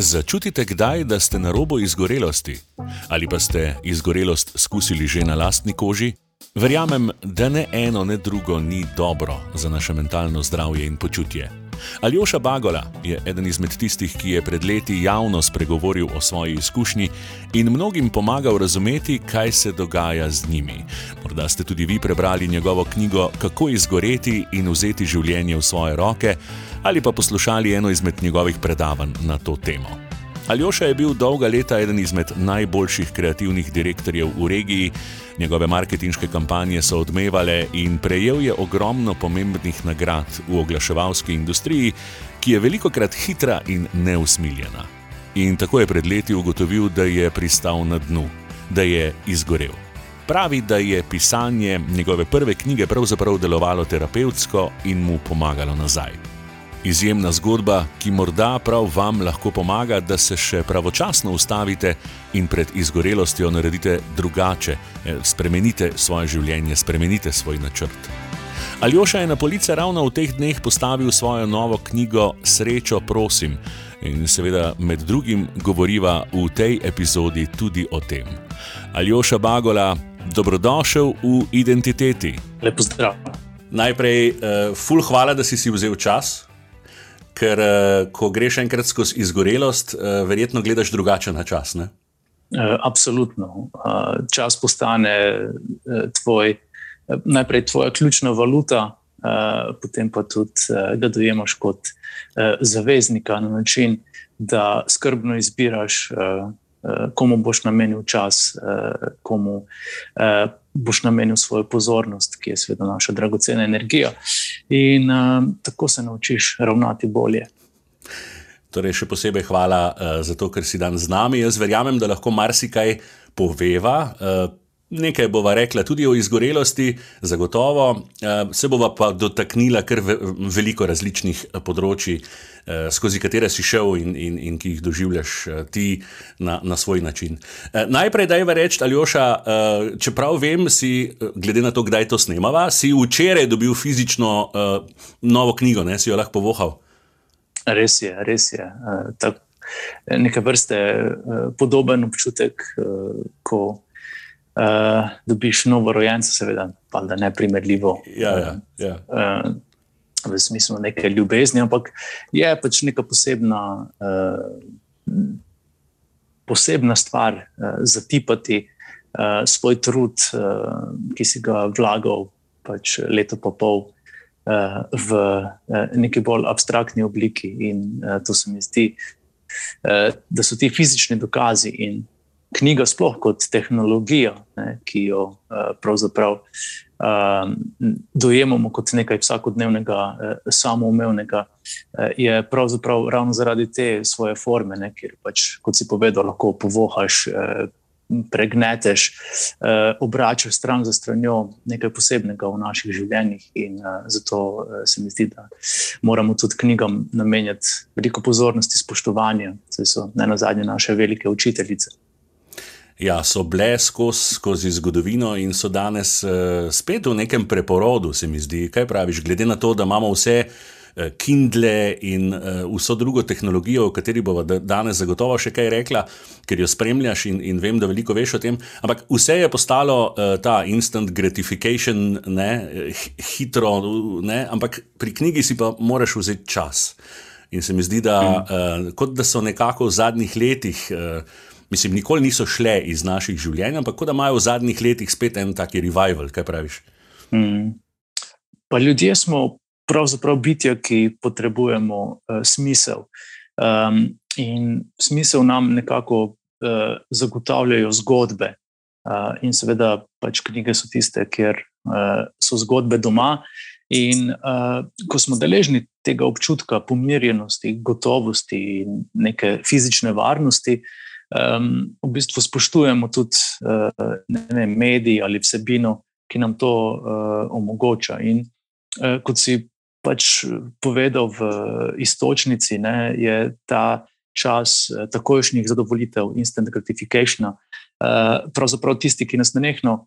Začutite kdaj, da ste na robu izgorelosti? Ali pa ste izgorelost izkusili že na lastni koži? Verjamem, da ne eno, ne drugo ni dobro za naše mentalno zdravje in počutje. Aljoša Bagola je eden izmed tistih, ki je pred leti javno spregovoril o svoji izkušnji in mnogim pomagal razumeti, kaj se dogaja z njimi. Morda ste tudi vi prebrali njegovo knjigo Kako izgoreti in vzeti življenje v svoje roke, ali pa poslušali eno izmed njegovih predavanj na to temo. Aljoša je bil dolga leta eden izmed najboljših kreativnih direktorjev v regiji, njegove marketinške kampanje so odmevale in prejel je ogromno pomembnih nagrad v oglaševalski industriji, ki je veliko krat hitra in neusmiljena. In tako je pred leti ugotovil, da je pristal na dnu, da je izgorel. Pravi, da je pisanje njegove prve knjige pravzaprav delovalo terapevtsko in mu pomagalo nazaj. Izjemna zgodba, ki morda prav vam lahko pomaga, da se še pravočasno ustavite in pred izgorelostjo naredite drugače, eh, spremenite svoje življenje, spremenite svoj načrt. Aljoša je na police ravno v teh dneh postavil svojo novo knjigo Srečo, prosim. In seveda, med drugim, govoriva v tej epizodi tudi o tem. Aljoša Bagola, dobrodošel v identiteti. Lepo zdrav. Najprej, uh, ful, hvala, da si si vzel čas, ker uh, ko greš enkrat skozi izgorelost, uh, verjetno gledaš drugače na čas. Ne? Uh, absolutno. Čas postane tvoj, najprej tvoja ključna valuta, potem pa tudi ga dojemaš kot zaveznika na način, da skrbno izbiraš. Komu boš namenil čas, komu boš namenil svojo pozornost, ki je seveda naša dragocena energija. In uh, tako se naučiš ravnati bolje. Torej, še posebej hvala uh, za to, ker si dan z nami. Jaz verjamem, da lahko marsikaj poveva. Uh, Nekaj bova rekla tudi o izgorelosti, zagotovo, se bova pa dotaknila kar veliko različnih področji, skozi katere si šel in, in, in ki jih doživljaš ti na, na svoj način. Najprej, da je va reči, Aljoša, čeprav vem, si, glede na to, kdaj to snemava, si včeraj dobil fizično novo knjigo, ne si jo lahko povohal. Res je, res je. Tak, neke vrste podoben občutek, ko uh, dobiš novo rojence, seveda, pa da ne primerljivo. Ja, ja, ja. Uh, v smislu neke ljubezni, ampak je pač neka posebna, uh, posebna stvar uh, zatipati uh, svoj trud, uh, ki si ga vlagal pač leto pa pol. V neki bolj abstraktni obliki, in to se mi zdi, da so ti fizični dokazi in knjiga, sploh kot tehnologija, ne, ki jo uh, pravzaprav uh, dojemamo kot nekaj vsakodnevnega, uh, samoumevnega, uh, je pravzaprav ravno zaradi te svoje forme, ne, kjer pač, kot si povedal, lahko povohaš. Uh, Pregneteš, eh, obračaš stran za stranjo, nekaj posebnega v naših življenjih, in eh, zato eh, se mi zdi, da moramo tudi knjigam namenjati veliko pozornosti, spoštovanja, saj so ne na zadnje naše velike učiteljice. Ja, so bile skozi, skozi zgodovino in so danes uh, spet v nekem preporodu, se mi zdi. Kaj praviš, glede na to, da imamo vse uh, Kindle in uh, vso drugo tehnologijo, o kateri bomo danes zagotovo še kaj rekla, ker jo spremljaš in, in vem, da veliko veš o tem. Ampak vse je postalo uh, ta instant gratification, ne, hitro, ne, ampak pri knjigi si pa moraš vzeti čas. In se mi zdi, da, uh, kot da so nekako v zadnjih letih. Uh, mislim, nikoli niso šle iz naših življenj, ampak da imajo v zadnjih letih spet en taki revival. Kaj praviš? Mm. Pa ljudje smo pravzaprav bitja, ki potrebujemo uh, smisel. Um, in smisel nam nekako uh, zagotavljajo zgodbe. Uh, in seveda, pač knjige so tiste, kjer uh, so zgodbe doma. In uh, ko smo deležni tega občutka pomirjenosti, gotovosti in neke fizične varnosti, uh, um, v bistvu spoštujemo tudi uh, vem, mediji ali vsebino, ki nam to uh, omogoča. In uh, kot si pač povedal v istočnici, ne, je ta čas takošnjih zadovoljitev, instant gratification, uh, pravzaprav tisti, ki nas nenehno.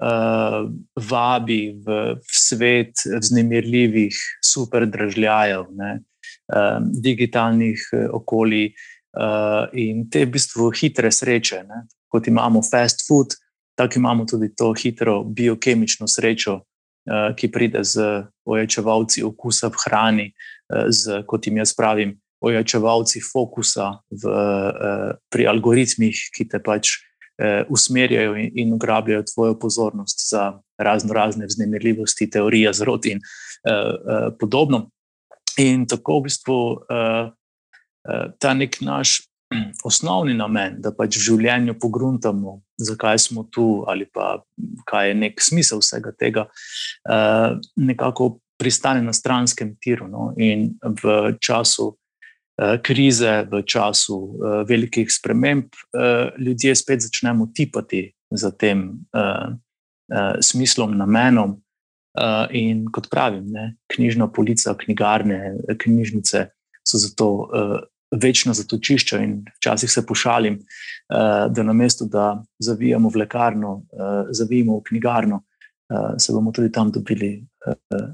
Uh, vabi v, v svet vznemirljivih, super držljajev, uh, digitalnih uh, okolij, Uh, in te v bistvu hitre sreče, ne? kot imamo fast food, tako imamo tudi to hitro biokemično srečo, uh, ki pride z ojačevalci okusa v hrani, uh, z, kot jim jaz pravim, ojačevalci fokusa v, uh, pri algoritmih, ki te pač uh, usmerjajo in, in ugrabljajo tvojo pozornost za razno razne vznemirljivosti, teorije zrod in uh, uh, podobno. In tako v bistvu. Uh, ta nek naš osnovni namen, da pač v življenju pogruntamo, zakaj smo tu, ali pa kaj je nek smisel vsega tega, eh, nekako pristane na stranskem tiru. No? In v času eh, krize, v času eh, velikih sprememb, ljudje spet začnemo tipati za tem smislom, namenom. In kot pravim, ne, knjižna polica, knjigarne, knjižnice so zato večno zatočišče. In včasih se pošalim, uh, da na mesto, da zavijamo v lekarno, uh, zavijemo v knjigarno, uh, se bomo tudi tam dobili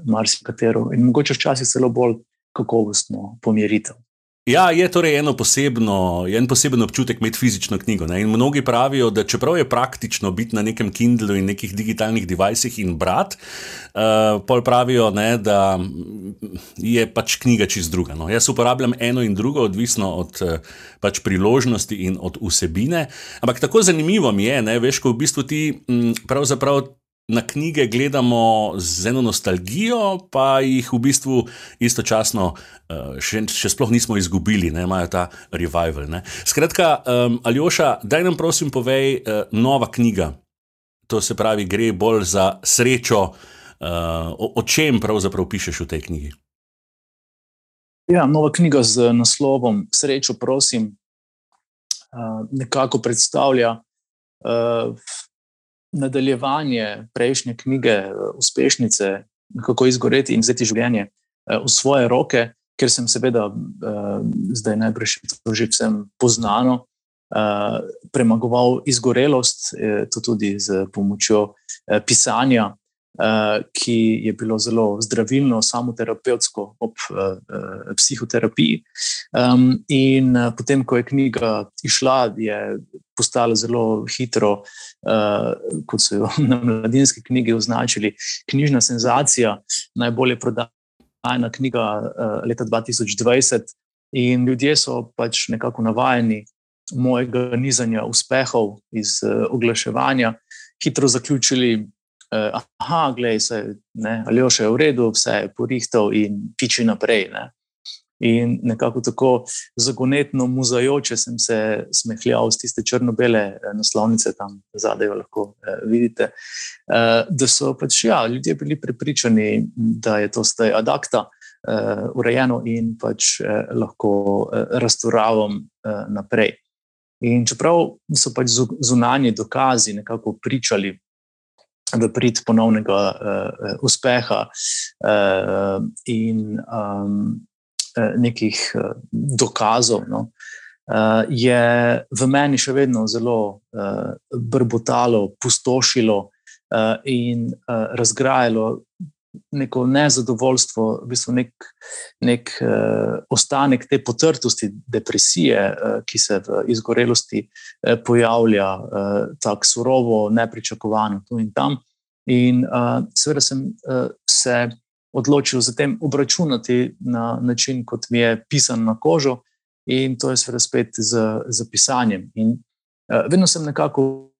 marsikatero in mogoče včasih celo bolj kakovostno pomiritev. Ja, je torej eno posebno, en poseben občutek imeti fizično knjigo. Ne? In mnogi pravijo, da čeprav je praktično biti na nekem Kindlu in nekih digitalnih devicih in brati, uh, pol pravijo, ne, da je pač knjiga čist druga. No? Jaz uporabljam eno in drugo, odvisno od uh, pač priložnosti in od vsebine. Ampak tako zanimivo mi je, ne, veš, ko v bistvu ti m, pravzaprav na knjige gledamo z eno nostalgijo, pa jih v bistvu istočasno uh, še, še sploh nismo izgubili, da imajo ta revival. Ne. Skratka, um, Aljoša, daj nam prosim povej, uh, nova knjiga. To se pravi, gre bolj za srečo. Uh, o, o čem pravzaprav pišeš v tej knjigi? Ja, nova knjiga z naslovom Srečo, prosim, uh, nekako predstavlja uh, nadaljevanje prejšnje knjige, eh, uspešnice, kako izgoreti in vzeti življenje eh, v svoje roke, ker sem seveda eh, zdaj najbrž že vsem poznano. Premagoval izgorelost, to tudi z pomočjo pisanja, ki je bilo zelo zdravilno, samoterapevtsko ob psihoterapiji. In potem, ko je knjiga išla, je postala zelo hitro uh, kot so jo na mladinski knjigi označili, knjižna senzacija, najbolje prodajna knjiga uh, leta 2020. In ljudje so pač nekako navajeni mojega nizanja uspehov iz uh, oglaševanja, hitro zaključili. Uh, aha, gledaj, se, ali je še v redu, vse je porihtel in piči naprej. Ne. In nekako tako zagonetno, muzajoče sem se smehljal z tiste črno-bele eh, naslovnice, tam zadaj lahko eh, vidite. Eh, da so pač ja, ljudje bili prepričani, da je to zdaj adakta, eh, urejeno in pač eh, lahko eh, raztoravam eh, naprej. In čeprav so pač zunanji dokazi nekako pričali. V prid ponovnega uh, uspeha, uh, in um, nekih dokazov, no, eh, je v meni še vedno zelo brbotalo, pustošilo in razgrajalo neko nezadovoljstvo, v bistvu nek, nek ostanek te potrtosti, depresije, ki se v izgorelosti pojavlja tako surovo, nepričakovano tu in tam. In seveda sem se odločil za tem obračunati na način, kot mi je pisan na kožo, in to je seveda spet z, z pisanjem. In uh, vedno sem nekako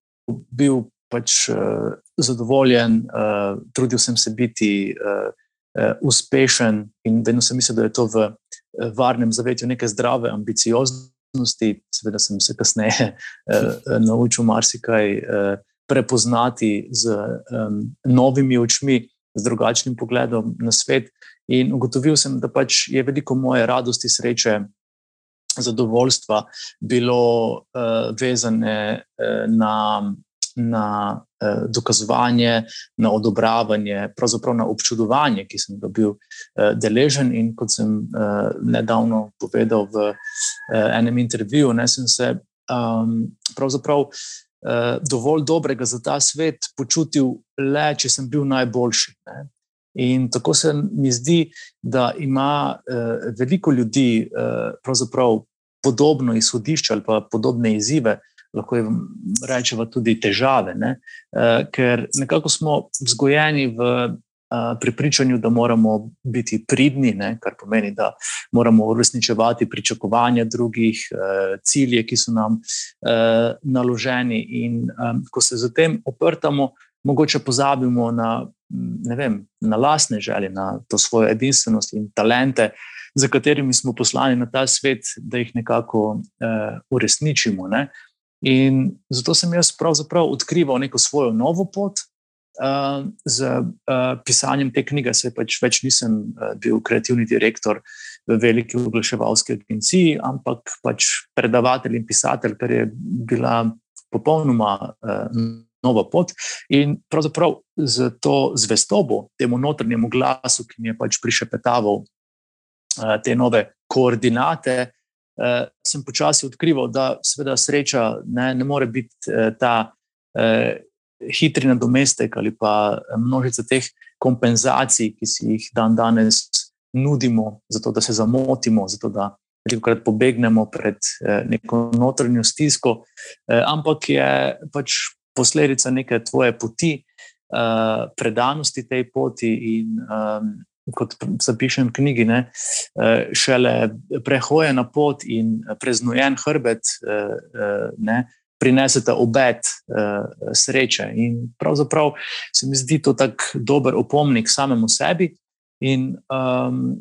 bil pač uh, zadovoljen, uh, trudil sem se biti uh, uh, uspešen, in vedno sem mislil, da je to v uh, varnem zavetju neke zdrave ambicioznosti. Seveda sem se kasneje uh, naučil marsikaj uh, prepoznati z um, novimi očmi z drugačnim pogledom na svet. In ugotovil sem, da pač je veliko moje radosti, sreče, zadovoljstva bilo uh, vezane uh, na, na uh, dokazovanje, na odobravanje, pravzaprav na občudovanje, ki sem ga bil uh, deležen. In kot sem uh, nedavno povedal v enem intervjuju, ne sem se um, pravzaprav. Eh, dovolj dobrega za ta svet počutil, le če sem bil najboljši. Ne. In tako se mi zdi, da ima uh, veliko ljudi uh, podobno izhodišče ali pa podobne izzive, lahko rečemo tudi težave, ne? Uh, ker nekako smo vzgojeni v Pripričanju, da moramo biti pridni, ne, kar pomeni, da moramo uresničevati pričakovanja drugih, cilje, ki so nam naloženi. In ko se zatem oprtamo, mogoče pozabimo na, vem, na lastne želje, na to svojo edinstvenost in talente, za katerimi smo poslani na ta svet, da jih nekako uresničimo. Ne. In zato sem jaz pravzaprav odkrival neko svojo novo pot uh, z uh, pisanjem te knjige, se pač več nisem uh, bil kreativni direktor v veliki oglaševalski agenciji, ampak pač predavatelj in pisatelj, kar je bila popolnoma uh, nova pot. In pravzaprav z to zvestobo, temu notrnjemu glasu, ki mi je pač prišepetaval uh, te nove koordinate. Uh, sem počasi odkrival, da seveda sreča ne, ne more biti uh, ta uh, hitri nadomestek ali pa množica teh kompenzacij, ki si jih dan danes nudimo, zato da se zamotimo, zato da velikokrat pobegnemo pred eh, neko notranjo stisko, eh, ampak je pač posledica neke tvoje poti, eh, predanosti tej poti in. Kot zapišem v knjigi, ne, šele prehojena pot in preznojen hrbet ne, prinesete obet sreče. In pravzaprav se mi zdi to tako dober opomnik samemu sebi in um,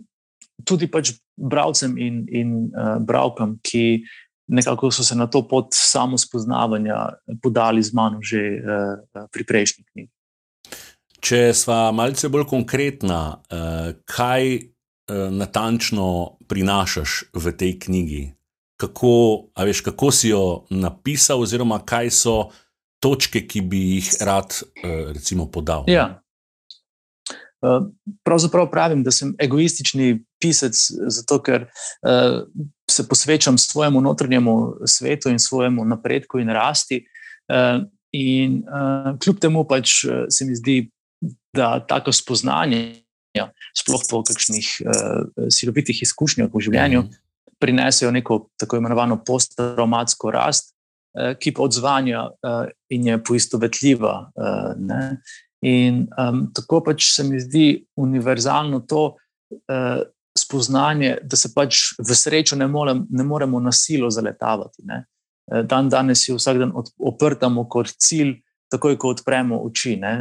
tudi pač bralcem in, in uh, bralkam, ki nekako so se na to pot samo spoznavanja podali z mano že uh, pri prejšnji knjigi. Če sva malce bolj konkretna, uh, kaj uh, natančno prinašaš v tej knjigi? kako, veš, kako si jo napisal, oziroma kaj so točke, ki bi jih rad uh, recimo, podal. Ja. Uh, pravzaprav pravim, da sem egoistični pisec, zato ker uh, se posvečam svojemu notranjemu svetu in svojemu napredku in rasti. Uh, in uh, kljub temu pač se mi zdi, da tako spoznanje, sploh po kakšnih uh, silovitih izkušnjah v življenju, -hmm prinesejo neko tako imenovano posttraumatsko rast, eh, ki pa odzvanja eh, in je poistovetljiva. Ne? In um, tako pač se mi zdi univerzalno to uh, spoznanje, da se pač v srečo ne, morem, ne moremo na silo zaletavati. Ne? Dan danes si vsak dan oprtamo kot cilj, takoj, ko odpremo oči, ne,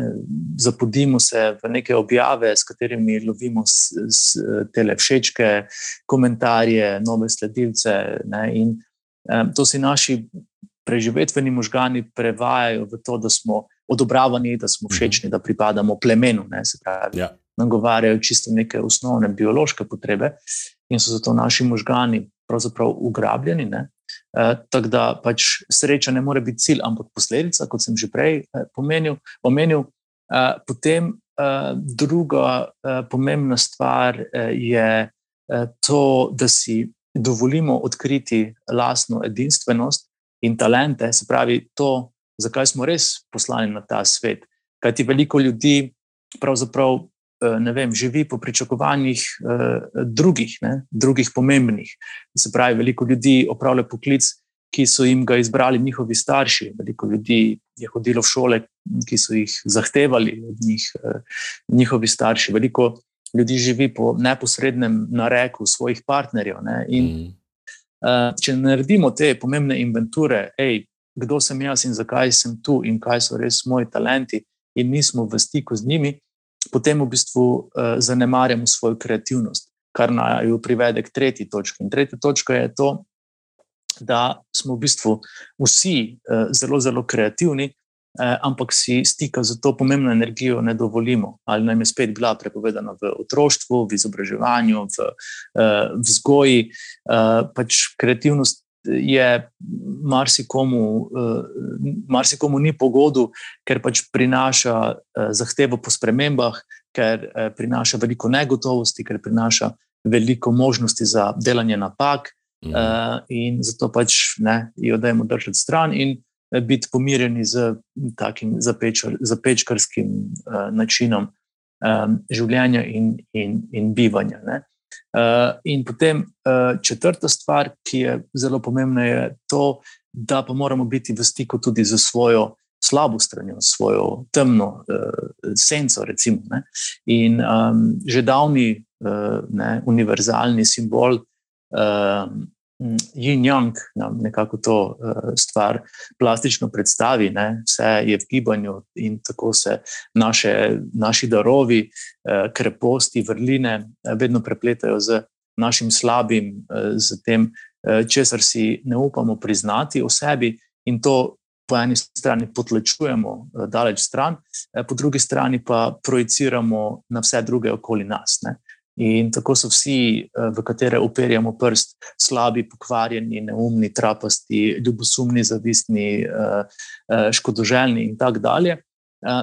zapodimo se v neke objave, s katerimi lovimo s, s, tele všečke, komentarje, nove sledilce. Ne, in um, to si naši preživetveni možgani prevajajo v to, da smo odobravani, da smo všečni, da pripadamo plemenu. Ne, se pravi, ja. nam govarjajo čisto neke osnovne biološke potrebe in so zato naši možgani pravzaprav ugrabljeni. Ne. Eh, tako da pač sreča ne more biti cilj, ampak posledica, kot sem že prej eh, pomenil, omenil. Eh, potem druga pomembna stvar je to, da si dovolimo odkriti lastno edinstvenost in talente, se pravi, to, zakaj smo res poslani na ta svet. Kajti veliko ljudi pravzaprav ne vem, živi po pričakovanjih eh, drugih, ne, drugih pomembnih. Se pravi, veliko ljudi opravlja poklic, ki so jim ga izbrali njihovi starši. Veliko ljudi je hodilo v šole, ki so jih zahtevali od njih, eh, njihovi starši. Veliko ljudi živi po neposrednem nareku svojih partnerjev. Ne, in, mm. Če naredimo te pomembne inventure, ej, kdo sem jaz in zakaj sem tu, in kaj so res moji talenti, in nismo v stiku z njimi, potem v bistvu uh, zanemarjamo svojo kreativnost, kar naj privede k tretji točki. In tretja točka je to, da smo v bistvu vsi uh, zelo, zelo kreativni, uh, ampak si stika z to pomembno energijo ne dovolimo. Ali nam je spet bila prepovedana v otroštvu, v izobraževanju, v uh, vzgoji. Uh, pač kreativnost je marsikomu, uh, marsikomu ni pogodu, ker pač prinaša uh, zahtevo po spremembah, ker uh, prinaša veliko negotovosti, ker prinaša veliko možnosti za delanje napak. Mhm. In zato pač ne, jo dajmo držati stran in biti pomirjeni z takim zapečar, zapečkarskim načinom življenja in, in, in bivanja. Ne. Uh, in potem uh, četrta stvar, ki je zelo pomembna, je to, da pa moramo biti v stiku tudi z svojo slabo stranjo, svojo temno uh, senco. Recimo, in um, že davni uh, ne, univerzalni simbol. Uh, Yin-yang nam nekako to uh, stvar plastično predstavi, ne? vse je v gibanju in tako se naše, naši darovi, uh, kreposti, vrline uh, vedno prepletajo z našim slabim, uh, z tem, uh, česar si ne upamo priznati o sebi in to. Po eni strani potlačujemo uh, daleč stran, uh, po drugi strani pa projiciramo na vse druge okoli nas. Ne? In tako so vsi, eh, v katere operjamo prst, slabi, pokvarjeni, neumni, trapasti, ljubosumni, zavistni, eh, eh, škodoželjni in tako dalje.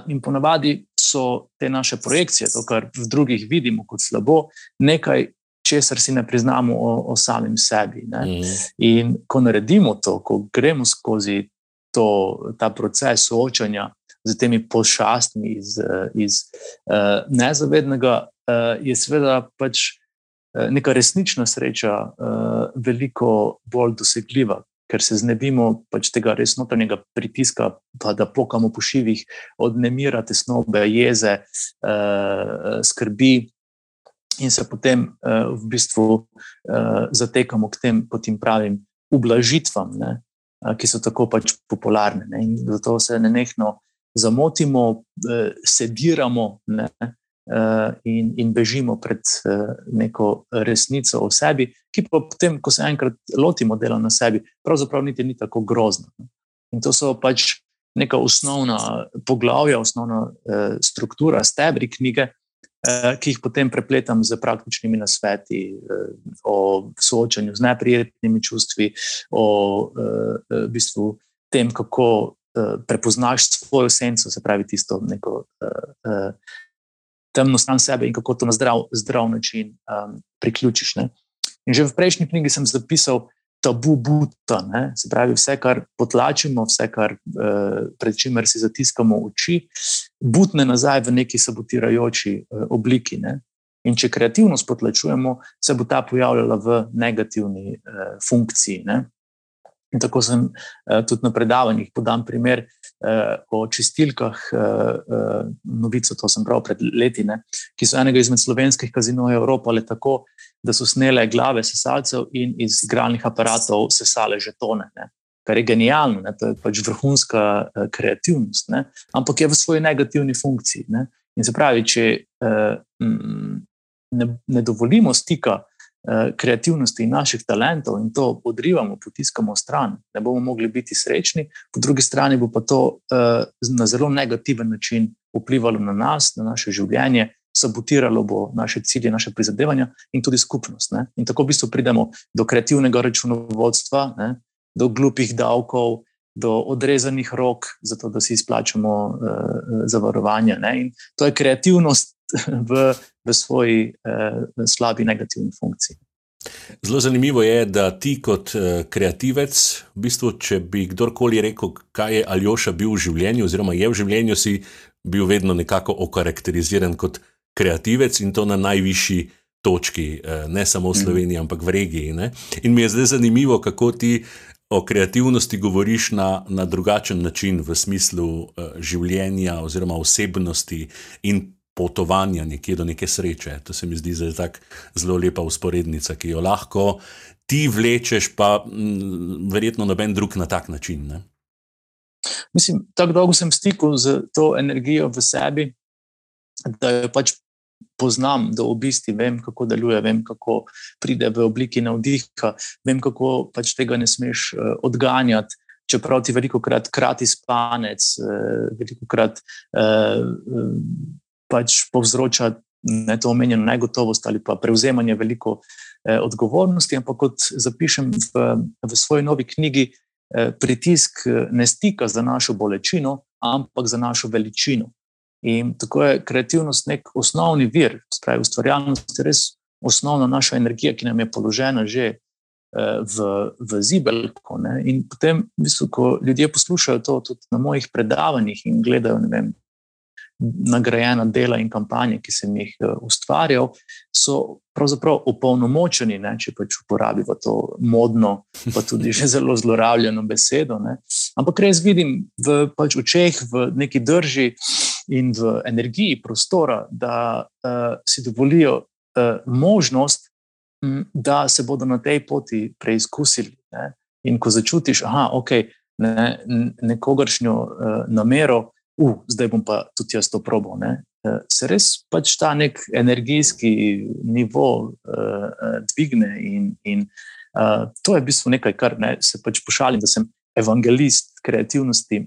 In ponavadi so te naše projekcije, to, kar v drugih vidimo kot slabo, nekaj, česar si ne priznamo o, o samem sebi. Mm. In ko naredimo to, ko gremo skozi to, ta proces soočanja z temi pošastmi iz, iz uh, nezavednega, je seveda pač uh, neka resnična sreča uh, veliko bolj dosegljiva, ker se znebimo pač tega res notranjega pritiska, pa da pokamo po šivih od nemira, tesnobe, jeze, uh, skrbi. In se potem uh, v bistvu uh, zatekamo k tem, kot jim pravim, ublažitvam, ne, uh, ki so tako pač popularne. Ne, zato se ne nehno zamotimo, uh, sediramo, ne, uh, Eh, in, in bežimo pred eh, neko resnico o sebi, ki pa potem, ko se enkrat lotimo dela na sebi, pravzaprav niti ni tako grozno. In to so pač neka osnovna poglavja, osnovna eh, struktura, stebri knjige, ki jih potem prepletam z praktičnimi nasveti o soočanju z neprijetnimi čustvi, o v bistvu tem, kako prepoznaš svojo senco, se pravi tisto neko temno stran sebe in kako to na zdrav, zdrav način um, priključiš. Ne? In že v prejšnji knjigi sem zapisal tabu buta, ne? se pravi, vse, kar potlačimo, vse, kar, uh, pred čimer si zatiskamo oči, butne nazaj v neki sabotirajoči uh, obliki. Ne? In če kreativnost potlačujemo, se bo ta pojavljala v negativni uh, funkciji. Ne? In tako sem uh, tudi na predavanjih podal primer uh, o čistilkah, uh, novico, to sem bral pred leti, ne, ki so enega izmed slovenskih kazinojev Evropale tako, da so snele glave sesalcev in iz igralnih aparatov sesale žetone. Ne. Kar je genialno, ne, to je pač vrhunska uh, kreativnost, ne, ampak je v svoji negativni funkciji. Ne. In se pravi, če uh, ne, ne dovolimo stika Eh, kreativnosti in naših talentov in to odrivamo, potiskamo stran, ne bomo mogli biti srečni, po drugi strani bo pa to uh, na zelo negativen način vplivalo na nas, na naše življenje, sabotiralo bo naše cilje, naše prizadevanja in tudi skupnost. Ne? In tako v bistvu pridemo do kreativnega računovodstva, ne? do glupih davkov. Do odrezanih rok, zato da si izplačamo uh, zavarovanje. Ne? In to je kreativnost v v svoji uh, slabi negativni funkciji. Zelo zanimivo je, da ti kot uh, kreativec, v bistvu, če bi kdorkoli rekel, kaj je Aljoša bil v življenju, oziroma je v življenju, si bil vedno nekako okarakteriziran kot kreativec in to na najvišji točki, uh, ne samo v mhm. Sloveniji, ampak v regiji. Ne? In mi je zdaj zanimivo, kako ti. O kreativnosti govoriš na, na drugačen način, v smislu uh, življenja, oziroma osebnosti in potovanja nekje do neke sreče. To se mi zdi tako zelo lepa usporednica, ki jo lahko ti vlečeš, pa m, verjetno noben drug na tak način. Ne? Mislim, tako dolgo sem stikal z to energijo v sebi, da jo pač poznam, da v bistvu vem, kako deluje, vem, kako pride v obliki navdiha, vem, kako pač tega ne smeš uh, odganjati. Čeprav ti veliko krat krati spanec, uh, veliko krat uh, pač povzroča ne, to omenjeno negotovost ali pa prevzemanje veliko eh, odgovornosti. Ampak kot zapišem v, v svoji novi knjigi, eh, pritisk eh, ne stika za našo bolečino, ampak za našo veličino. In tako je kreativnost nek osnovni vir, spravi ustvarjalnost, res osnovna naša energija, ki nam je položena že eh, v, v zibelko. Ne? In potem, v bistvu, ko ljudje poslušajo to tudi na mojih predavanjih in gledajo, ne vem, nagrajena dela in kampanje, ki sem jih uh, ustvarjal, so pravzaprav opolnomočeni, ne, če pač uporabimo to modno, pa tudi že zelo zlorabljeno besedo. Ne. Ampak res vidim v pač očeh, v neki drži in v energiji prostora, da uh, si dovolijo uh, možnost, um, da se bodo na tej poti preizkusili. Ne. In ko začutiš, da okay, ne, nekogaršnjo uh, namero, uh, zdaj bom pa tudi jaz to probo. Ne? Uh, se res pač ta nek energijski nivo uh, dvigne, in, in uh, to je v bistvu nekaj, kar ne, se pač pošalim, da sem evangelist kreativnosti,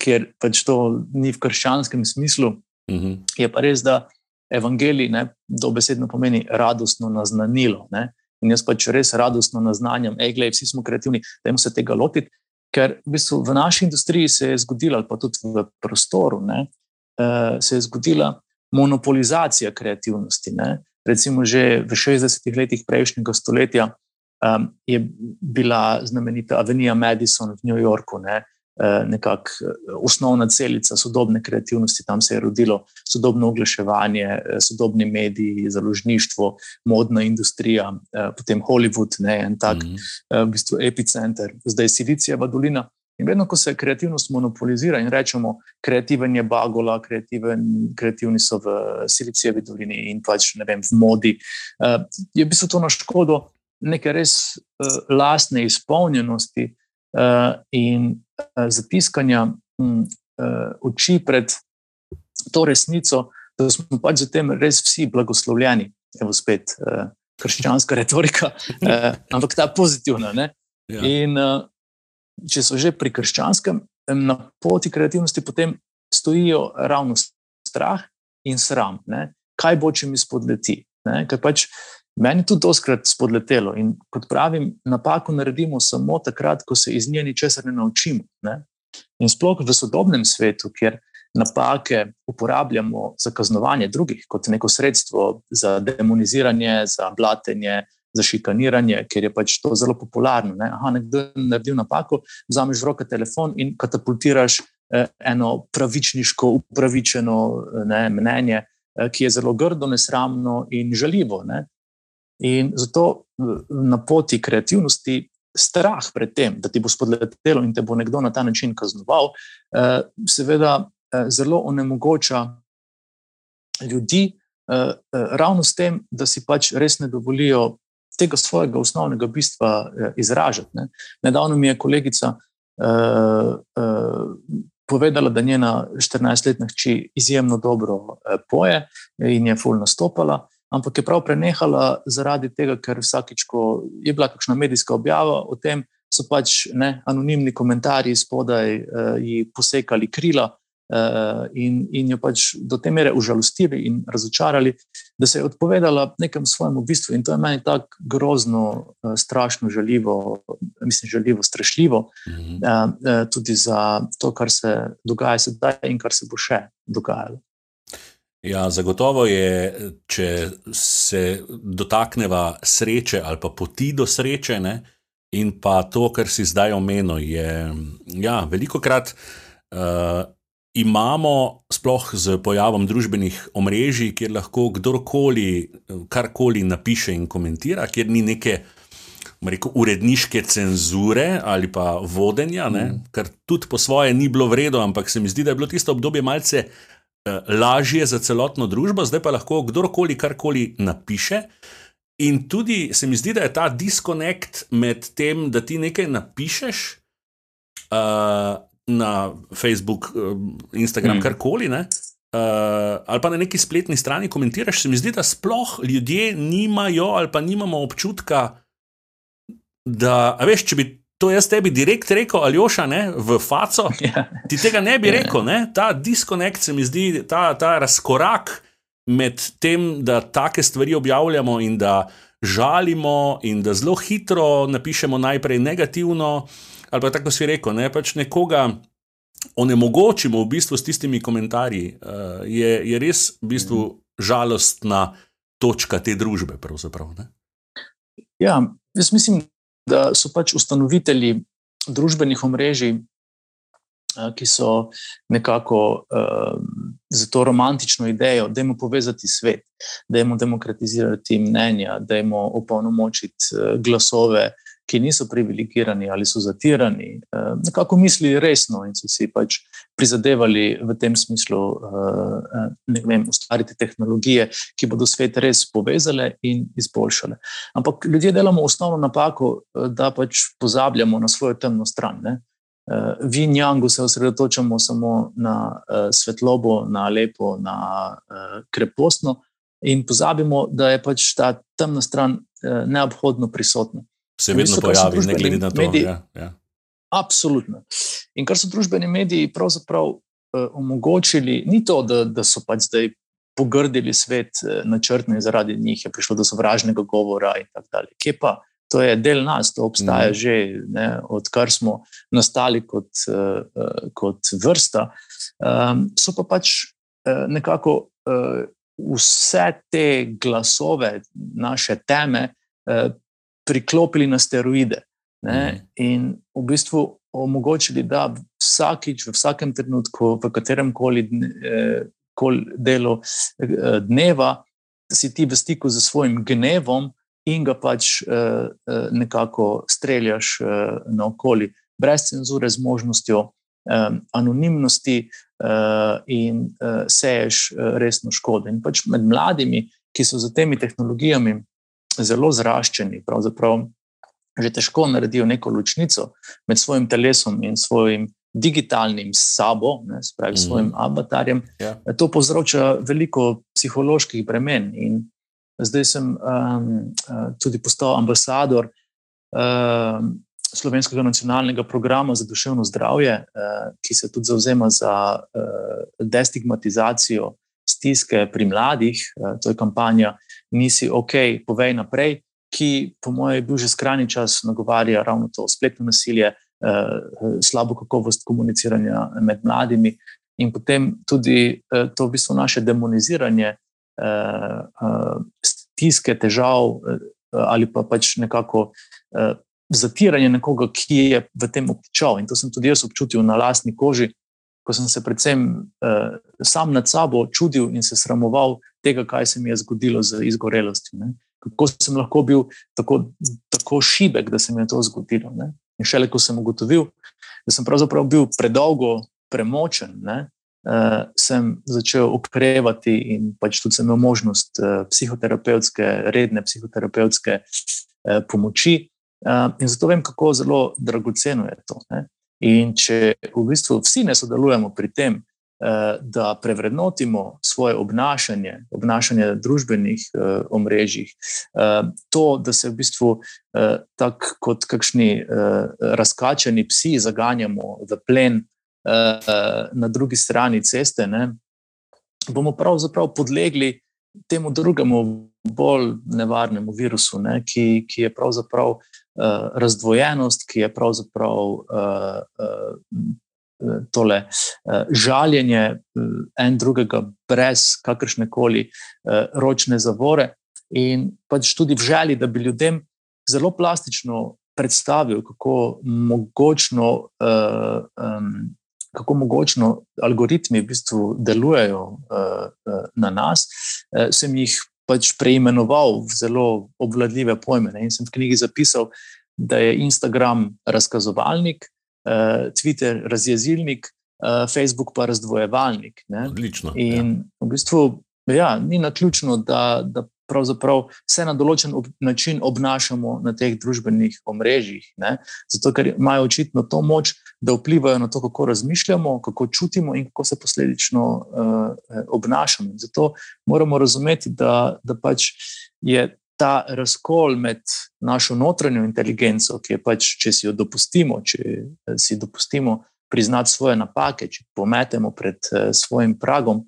ker pač to ni v krščanskem smislu. Uh mhm. -huh. Je pa res, da evangelij ne, dobesedno pomeni radostno naznanilo. Ne? In jaz pač res radostno naznanjam, da vsi smo kreativni, da jim se tega lotiti. Ker v, bistvu v naši industriji se je zgodila, pa tudi v prostoru, ne, uh, se je zgodila monopolizacija kreativnosti. Ne. Recimo, že v 60-ih letih prejšnjega stoletja um, je bila znamenita Avenija Madison v New Yorku, ne, nekakšna osnovna celica sodobne kreativnosti. Tam se je rodilo sodobno oglaševanje, sodobni mediji, založništvo, modna industrija, potem Hollywood, ne, en tak mm -hmm. v bistvu epicenter, zdaj Silicijeva dolina. In vedno, ko se kreativnost monopolizira in rečemo, kreativen je Bagola, kreativen, kreativni so v Silicijevi dolini in pač ne vem, v modi, je v bistvu to na škodo neke res lastne izpolnjenosti uh, in zatiskanja um, uh, oči pred to resnico, da smo pač zatem res vsi blagoslovljeni. Evo spet uh, krščanska retorika, uh, ampak ta pozitivna. Ja. In uh, če so že pri krščanskem, na poti kreativnosti, potem stojijo ravno strah in sram. Ne? Kaj bo, če mi spodleti? Ker pač Meni je tudi doskrat spodletelo in kot pravim, napako naredimo samo takrat, ko se iz nje ničesar ne naučimo. Ne? In sploh v sodobnem svetu, kjer napake uporabljamo za kaznovanje drugih kot neko sredstvo za demoniziranje, za blatenje, za šikaniranje, ker je pač to zelo popularno. Ne? Aha, nekdo je naredil napako, vzameš v roke telefon in katapultiraš eh, eno pravičniško, upravičeno ne, mnenje, eh, ki je zelo grdo, nesramno in žaljivo. Ne? In zato na poti kreativnosti, strah pred tem, da ti bo spodletelo in te bo nekdo na ta način kaznoval, eh, seveda eh, zelo onemogoča ljudi, eh, ravno s tem, da si pač res ne dovolijo tega svojega osnovnega bistva izražati. Nedavno mi je kolegica. Povedala, da njena 14-letna hči izjemno dobro poje in je fulno nastopala ampak je prav prenehala zaradi tega, ker vsakič, ko je bila kakšna medijska objava o tem, so pač ne, anonimni komentarji spodaj uh, ji posekali krila uh, in, in jo pač do te mere užalostili in razočarali, da se je odpovedala nekemu svojemu bistvu. In to je meni tako grozno, uh, strašno žaljivo, mislim, žaljivo, strašljivo, -huh. uh, uh, tudi za to, kar se dogaja sedaj in kar se bo še dogajalo. Ja, zagotovo je, če se dotakneva sreče ali pa poti do sreče, ne, in pa to, kar si zdaj omenil, je, ja, veliko krat uh, eh, imamo, sploh z pojavom družbenih omrežij, kjer lahko kdorkoli karkoli napiše in komentira, kjer ni neke. Rekel, uredniške cenzure ali pa vodenja, mm. kar tudi po svoje ni bilo vredno, ampak se mi zdi, da je bilo tisto obdobje malce lažje za celotno družbo, zdaj pa lahko kdorkoli karkoli napiše. In tudi se mi zdi, da je ta diskonekt med tem, da ti nekaj napišeš uh, na Facebook, uh, Instagram, mm. karkoli, ne, uh, ali pa na neki spletni strani komentiraš, se mi zdi, da sploh ljudje nimajo ali pa nimamo občutka, da, veš, če bi to jaz tebi direkt rekel, ali oša ne, v faco. Ja. Ti tega ne bi ja. rekel, ne? ta diskonekt se mi zdi, ta, ta razkorak med tem, da take stvari objavljamo in da žalimo, in da zelo hitro napišemo najprej negativno, ali pa tako si rekel, ne pač nekoga. Onemogočimo v bistvu s tistimi komentarji, uh, je, je res v bistvu žalostna točka te družbe. Ja, jaz mislim, da so pač ustanovitelji družbenih omrežij, ki so nekako za to romantično idejo, da jim povezati svet, da jim demokratizirati mnenja, da jim opolnomočiti uh, glasove, ki niso privilegirani ali so zatirani, uh, nekako misli resno in so si pač prizadevali v tem smislu uh, vem, ustvariti tehnologije, ki bodo svet res povezale in izboljšale. Ampak ljudje delamo osnovno napako, da pač pozabljamo na svojo temno stran. Ne? v Jangu se osredotočamo samo na svetlobo, na lepo, na krepostno, in pozabimo, da je pač ta temna stran neobhodno prisotna. Se vedno pojavi, ne glede na to. Mediji, ja, ja. Absolutno. In kar so družbeni mediji pravzaprav uh, omogočili, ni to, da, da so pač zdaj. Pogrdili svet načrtno in zaradi njih je prišlo do sovražnega govora, in tako dalje. Kje pa? Uh, to je del nas, to obstaja mm. že, ne, odkar smo nastali kot, uh, kot vrsta. Um, so pa pač uh, nekako uh, vse te glasove, naše teme, uh, priklopili na steroide ne, mm. in v bistvu omogočili, da vsakič, v vsakem trenutku, v katerem koli delu dneva, si ti v stiku z svojim gnevom in ga pač uh, nekako streljaš uh, naokoli, brez cenzure, z možnostjo um, anonimnosti uh, in uh, seješ uh, resno škodo. In pač med mladimi, ki so za temi tehnologijami zelo zraščeni, pravzaprav že težko naredijo neko ločnico med svojim telesom in svojim. Digitalnim sabo, ne, spravi, mm. svojim avatarjem, yeah. Ja. to povzroča veliko psiholoških bremen. In Zdaj sem um, tudi postal ambasador um, Slovenskega nacionalnega programa za duševno zdravje, uh, ki se tudi zauzema za uh, destigmatizacijo stiske pri mladih. Uh, to je kampanja Nisi OK, povej naprej, ki, po mojem, je bil že skrajni čas nagovarja ravno to spletno nasilje, uh, slabo kakovost komuniciranja med mladimi. In potem tudi uh, to, v bistvu, naše demoniziranje uh, uh, stiske, težav uh, ali pa pač nekako uh, zatiranje nekoga, ki je v tem obtičal. In to sem tudi jaz občutil na lastni koži, ko sem se predvsem uh, sam nad sabo čudil in se sramoval tega, kaj se mi je zgodilo z izgorelostjo. Kako sem lahko bil tako, tako šibek, da se mi je to zgodilo. Ne? In šele ko sem ugotovil, da sem pravzaprav bil predolgo premočen, ne? uh, sem začel okrevati in pač tudi sem imel možnost uh, psihoterapevtske, redne psihoterapevtske uh, pomoči. Uh, in zato vem, kako zelo dragoceno je to. Ne? In če v bistvu vsi ne sodelujemo pri tem, uh, da prevrednotimo svoje obnašanje, obnašanje družbenih uh, omrežjih, uh, to, da se v bistvu uh, tako kot kakšni uh, razkačeni psi zaganjamo v plen uh, na drugi strani ceste, ne, bomo pravzaprav podlegli temu drugemu, bolj nevarnemu virusu, ne, ki, ki je pravzaprav uh, razdvojenost, ki je pravzaprav uh, uh, tole uh, žaljenje uh, en drugega, brez kakršne koli uh, ročne zavore. In pač tudi v želji, da bi ljudem zelo plastično predstavil, kako mogočno kako mogočno algoritmi v bistvu delujejo na nas, sem jih pač preimenoval v zelo obvladljive pojme. In sem v knjigi zapisal, da je Instagram razkazovalnik, Twitter razjezilnik, uh, Facebook pa razdvojevalnik. Ne? Odlično. In ja. v bistvu ja, ni na ključno, da. da pravzaprav se na določen ob, način obnašamo na teh družbenih omrežjih. Ne? Zato, ker imajo očitno to moč, da vplivajo na to, kako razmišljamo, kako čutimo in kako se posledično uh, obnašamo. Zato moramo razumeti, da, da pač je ta razkol med našo notranjo inteligenco, ki je pač, če si jo dopustimo, če eh, si dopustimo priznati svoje napake, če pometemo pred uh, svojim pragom.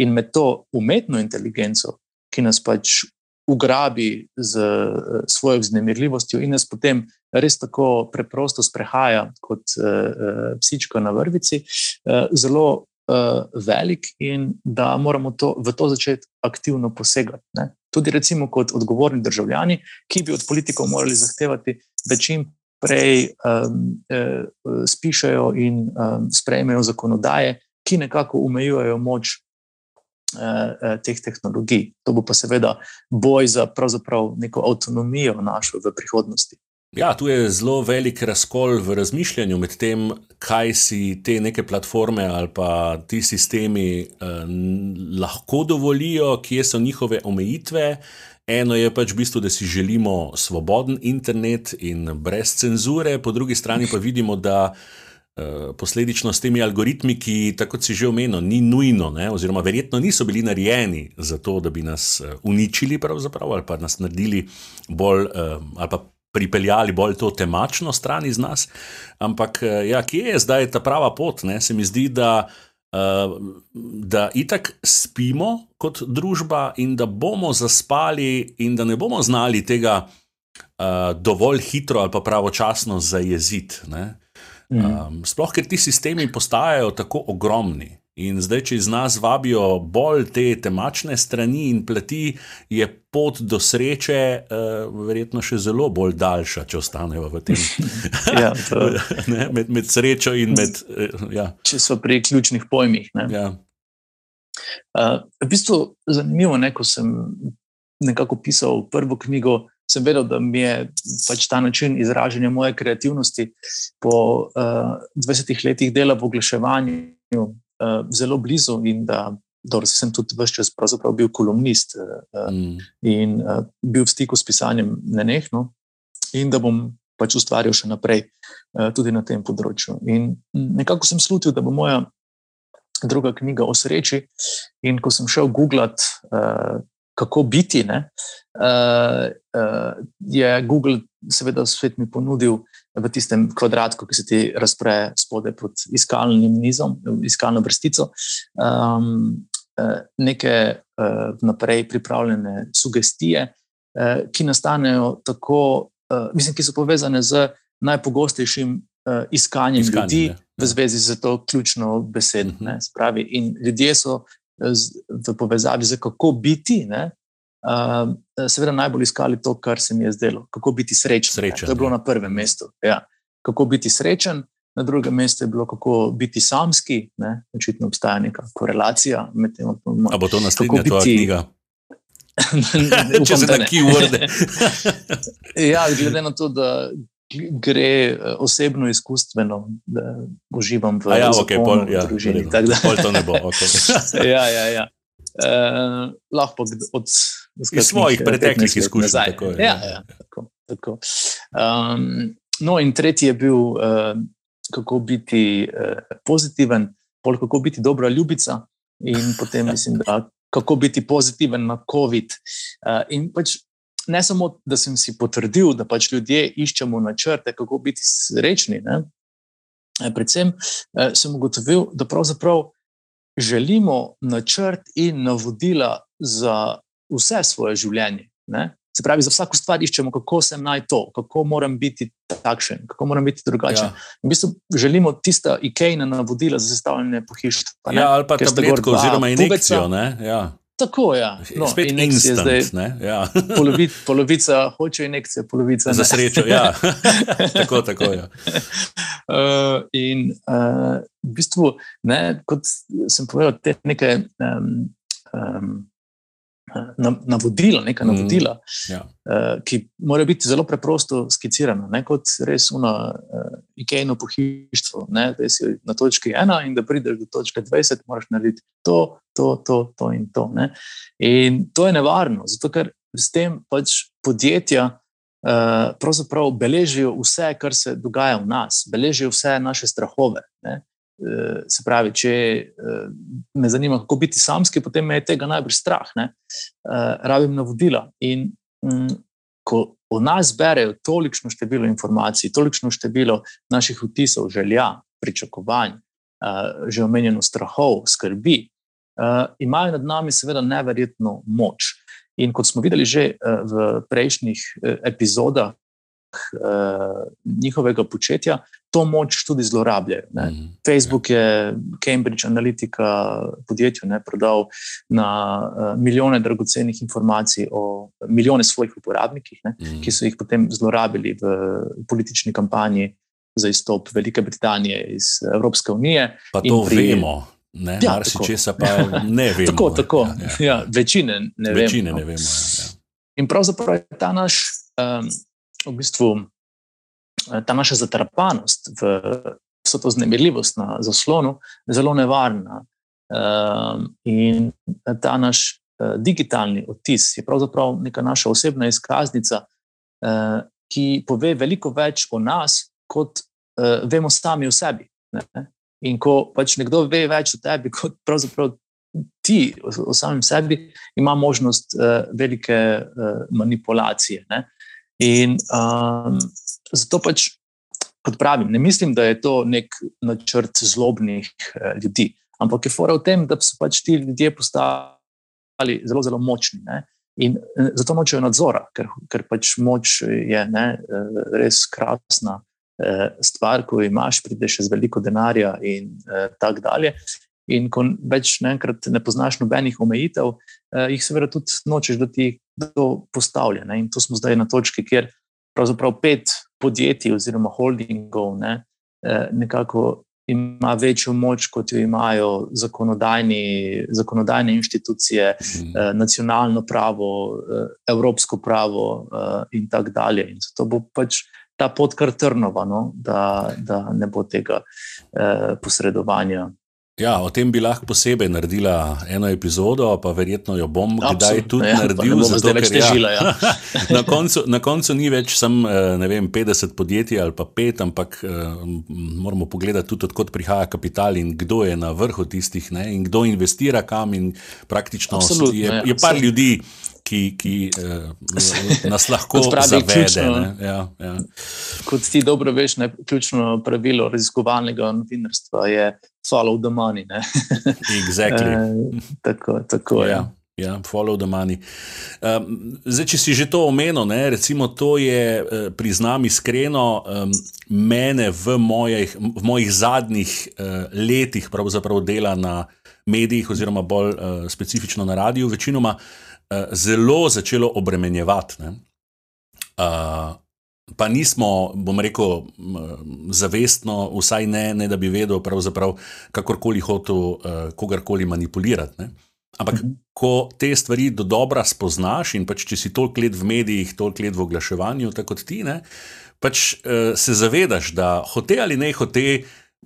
In med to umetno inteligenco, ki nas pač ugrabi z uh, svojo vznemirljivostjo in nas potem res tako preprosto sprehaja kot psička na vrvici, zelo velik in da moramo to, v to začeti aktivno posegati. Ne? Tudi, recimo, kot odgovorni državljani, ki bi od politikov morali zahtevati, da čim prej um, uh, spišajo in um, sprejmejo zakonodaje, ki nekako omejujejo moč uh, teh tehnologij. To bo pa seveda boj za neko avtonomijo našo v prihodnosti. Ja, tu je zelo velik razkol v razmišljanju med tem, kaj si te neke platforme ali pa ti sistemi eh, lahko dovolijo, kje so njihove omejitve. Eno je pač v bistvu, da si želimo svoboden internet in brez cenzure, po drugi strani pa vidimo, da eh, posledično s temi algoritmi, ki, tako kot si že omenil, ni nujno, ne, oziroma verjetno niso bili narejeni za to, da bi nas eh, uničili, ali pa nas naredili bolj eh, ali pa pripeljali bolj to temačno stran iz nas. Ampak, eh, ja, kje je zdaj ta prava pot? Ne? Se mi zdi, da, uh, da itak spimo kot družba in da bomo zaspali, in da ne bomo znali tega uh, dovolj hitro ali pa pravočasno zajeziti. Um, sploh, ker ti sistemi postajajo tako ogromni. In zdaj, če iz nas vabijo bolj te temačne strani in plati, je pot do sreče uh, verjetno še zelo bolj daljša, če ostanejo v tem. ja, to... ne, med, med srečo in med. Uh, ja. Če so pri ključnih pojmih. Ja. Uh, v bistvu je zanimivo, ne, ko sem nekako pisal prvo knjigo. Sem vedel, da mi je pač ta način izražanja moje kreativnosti po uh, 20 letih dela v oglaševanju, uh, zelo blizu in da dobro, sem tudi vse čas bil kolumnist uh, mm. in uh, bil v stiku s pisanjem nenehno, in da bom pač ustvarjal še naprej uh, tudi na tem področju. In nekako sem slutil, da bo moja druga knjiga o sreči. In ko sem šel googlat, uh, kako biti, ne, uh, uh, je Google, seveda, svet mi ponudil v tistem kvadratku, ki se ti razpre spodaj pod iskalnim nizom, iskalno vrstico, um, neke uh, vnaprej pripravljene sugestije, uh, ki nastanejo tako, uh, mislim, ki so povezane z najpogostejšim iskanjem Iskanje, ljudi ja. v zvezi z to ključno besedo. Uh mhm. -huh. Spravi, in ljudje so z, v povezavi z kako biti. Ne, uh, seveda najbolj iskali to, kar se mi je zdelo, kako biti srečen. srečen to je bilo ja. na prvem mestu. Ja. Kako biti srečen, na drugem mestu je bilo, kako biti samski. Ne. Očitno obstaja neka korelacija med tem. Ali bo to naslednja biti... knjiga? Če se tako vrne. ja, glede na to, da gre eh, osebno, izkustveno, da uživam v ja, okay, pol, ja, družini. Pol to ne bo. Okay. ja, ja, ja. Uh, lahko od iz svojih preteklih izkušenj. Tako, ja, ja, ja, tako, tako. Um, no, in tretji je bil, uh, kako biti uh, pozitiven, pol kako biti dobra ljubica, in potem mislim, da kako biti pozitiven na COVID. Uh, in pač ne samo, da sem si potrdil, da pač ljudje iščemo načrte, kako biti srečni. Ne? Predvsem uh, sem ugotovil, da pravzaprav želimo načrt in navodila za vse svoje življenje. Ne? Se pravi, za vsako stvar iščemo, kako se naj to, kako moram biti takšen, kako moram biti drugačen. Ja. V bistvu želimo tista ikejna navodila za sestavljanje pohištva. Ja, ali pa tabletko, oziroma injekcijo. Ja. Tako je. Ja. No, Spet instant, je zdaj. Ja. Polovica, polovica hoče injekcije, polovica ne. Za srečo, ja. tako, tako je. Ja. Uh, in uh, v bistvu, ne, kot sem povedal, te neke. Um, um, navodila, neka mm, navodila, mm, ja. uh, ki morajo biti zelo preprosto skicirana, ne kot res uno uh, ikejno pohištvo. Ne, da si na točki ena in da prideš do točke 20, moraš narediti to, to, to, to in to. Ne. In to je nevarno, zato ker s tem pač podjetja. Uh, pravzaprav beležijo vse, kar se dogaja v nas, beležijo vse naše strahove. Ne? Eh, se pravi, če eh, me zanima, kako biti samski, potem me je tega najbolj strah. Ne? Eh, rabim navodila. In mm, ko v nas berejo tolikšno število informacij, tolikšno število naših vtisov, želja, pričakovanj, že omenjeno strahov, skrbi, imajo nad nami seveda neverjetno moč. In kot smo videli že v prejšnjih epizodah, njihovega početja, to moč tudi zlorabljajo. Mm -hmm. Facebook je Cambridge Analytica podjetju ne, prodal na uh, milijone dragocenih informacij o milijone svojih uporabnikih, ne, mm -hmm. ki so jih potem zlorabili v politični kampanji za izstop Velike Britanije iz Evropske unije. Pa to pri... vemo. Ne, ja, marsičesa pa ne vemo. tako, tako. Ja, ja. Ja, večine ne večine vemo. Ne vemo ja, ja. In pravzaprav je ta naš, um, v bistvu, ta naša zatrpanost v vso to znemirljivost na zaslonu zelo nevarna. Um, in ta naš uh, digitalni odtis je pravzaprav neka naša osebna izkaznica, uh, ki pove veliko več o nas, kot vemo sami o sebi. Ne? In ko pač nekdo ve več o tebi, kot pravzaprav ti o, o samem sebi, ima možnost uh, velike uh, manipulacije. Ne? In um, zato pač kot pravim, ne mislim, da je to nek načrt zlobnih eh, ljudi, ampak je fora v tem, da so pač ti ljudje postali zelo, zelo močni. Ne? In eh, zato nočejo nadzora, ker, ker pač moč je ne, eh, res krasna stvar, ko imaš, prideš z veliko denarja in tako dalje. In ko več naenkrat ne poznaš nobenih omejitev, jih seveda tudi nočeš, da ti to postavlja. Ne? In to smo zdaj na točki, kjer pravzaprav pet podjetij oziroma holdingov ne, eh, nekako ima večjo moč, kot jo imajo zakonodajne institucije, mm. nacionalno pravo, eh, evropsko pravo in tako dalje. In zato bo pač ta pot kar trnovano, da, da ne bo tega posredovanja. Ja, o tem bi lahko posebej naredila eno epizodo, pa verjetno jo bom kdaj tudi ja, naredil. Zato, ker, težila, ja. na, koncu, na koncu ni več samo eh, 50 podjetij ali pa pet, ampak uh, moramo pogledati tudi, odkot prihaja kapital in kdo je na vrhu tistih, ne, in kdo investira kam. Praktično je, ja, je par ljudi, ki, ki uh, nas lahko zavede. Ja, ja. Kot ti dobro veš, ne, ključno pravilo raziskovalnega novinarstva je follow the money. exactly. uh, tako, tako je. Ja. Ja, follow the money. Um, zdaj, če si že to omenil, ne, recimo, to je, eh, priznam iskreno, um, mene v mojih, v mojih zadnjih uh, letih, pravzaprav dela na medijih, oziroma bolj uh, specifično na radiju, večinoma uh, zelo začelo obremenjevati. Uh, pa nismo, bom rekel, zavestno, vsaj ne, ne da bi vedel, kakorkoli hotel uh, kogarkoli manipulirati. Ne? Ampak, mhm. ko te stvari do dobra spoznaš in pač, če si toliko let v medijih, toliko let v oglaševanju, tako kot ti, ne, pač uh, se zavedaš, da hote ali ne hote,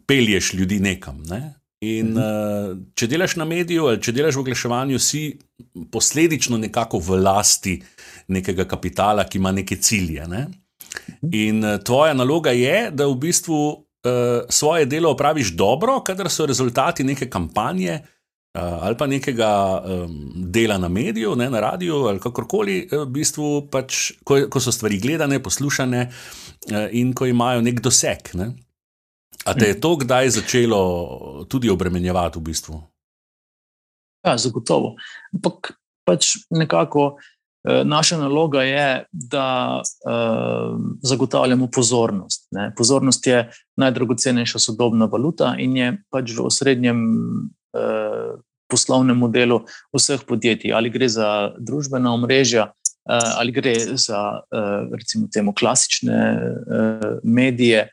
pelješ ljudi nekam. Ne? In uh, če delaš na mediju ali če delaš v oglaševanju, si posledično nekako v lasti nekega kapitala, ki ima neke cilje. Ne? In uh, tvoja naloga je, da v bistvu uh, svoje delo opraviš dobro, kadar so rezultati neke kampanje. Ali pa nekega um, dela na mediju, ne, na radiju, ali kakorkoli, v bistvu, pač, ko, ko so stvari gledane, poslušane uh, in ko imajo nek doseg. Ne. A te je to kdaj začelo tudi obremenjevati v bistvu? Ja, zagotovo. Ampak pač nekako eh, naša naloga je, da eh, zagotavljamo pozornost. Ne. Pozornost je najdragocenejša sodobna valuta in je pač v osrednjem eh, poslovnem modelu vseh podjetij. Ali gre za družbena omrežja, eh, ali gre za eh, recimo temu klasične eh, medije.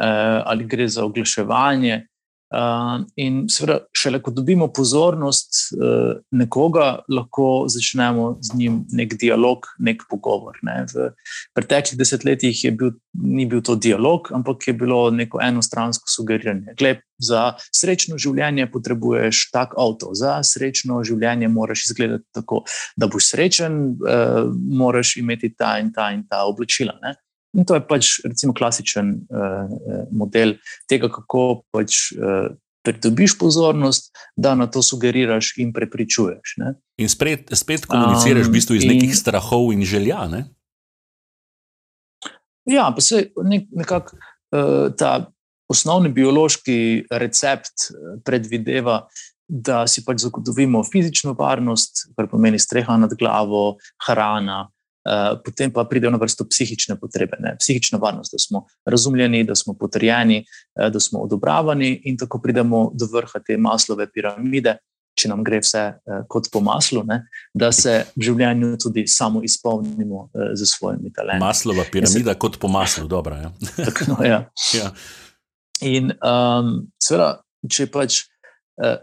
Eh, ali gre za oglaševanje. Uh, in seveda, šele ko dobimo pozornost uh, nekoga, lahko začnemo z njim nek dialog, nek pogovor. Ne. V preteklih desetletjih bil, ni bil to dialog, ampak je bilo neko enostransko sugeriranje. Gled, za srečno življenje potrebuješ tak avto, za srečno življenje moraš izgledati tako, da boš srečen, uh, moraš imeti ta in ta in ta oblačila. Ne. In to je pač recimo, klasičen uh, model tega, kako pač, uh, pridobiš pozornost, da na to sugeriraš in prepričuješ. Ne? In spet, spet komuniciraš um, v bistvu iz in, nekih strahov in želja. Ne? Ja, pa se nek, nekako uh, ta osnovni biološki recept predvideva. Da si pač zagotovimo fizično varnost, kar pomeni streha nad glavo, hrana, Eh, potem pa pridejo na vrsto psihične potrebe, ne? psihična varnost, da smo razumljeni, da smo potrjeni, eh, da smo odobravani, in tako pridemo do vrha te maslove piramide, če nam gre vse eh, kot po maslu, ne? da se v življenju tudi samo izpolnimo z svojimi talenti. Maslova piramida, se... kot po maslu, dobro. Ja. tako, no, ja. ja. In um, seveda, če pač.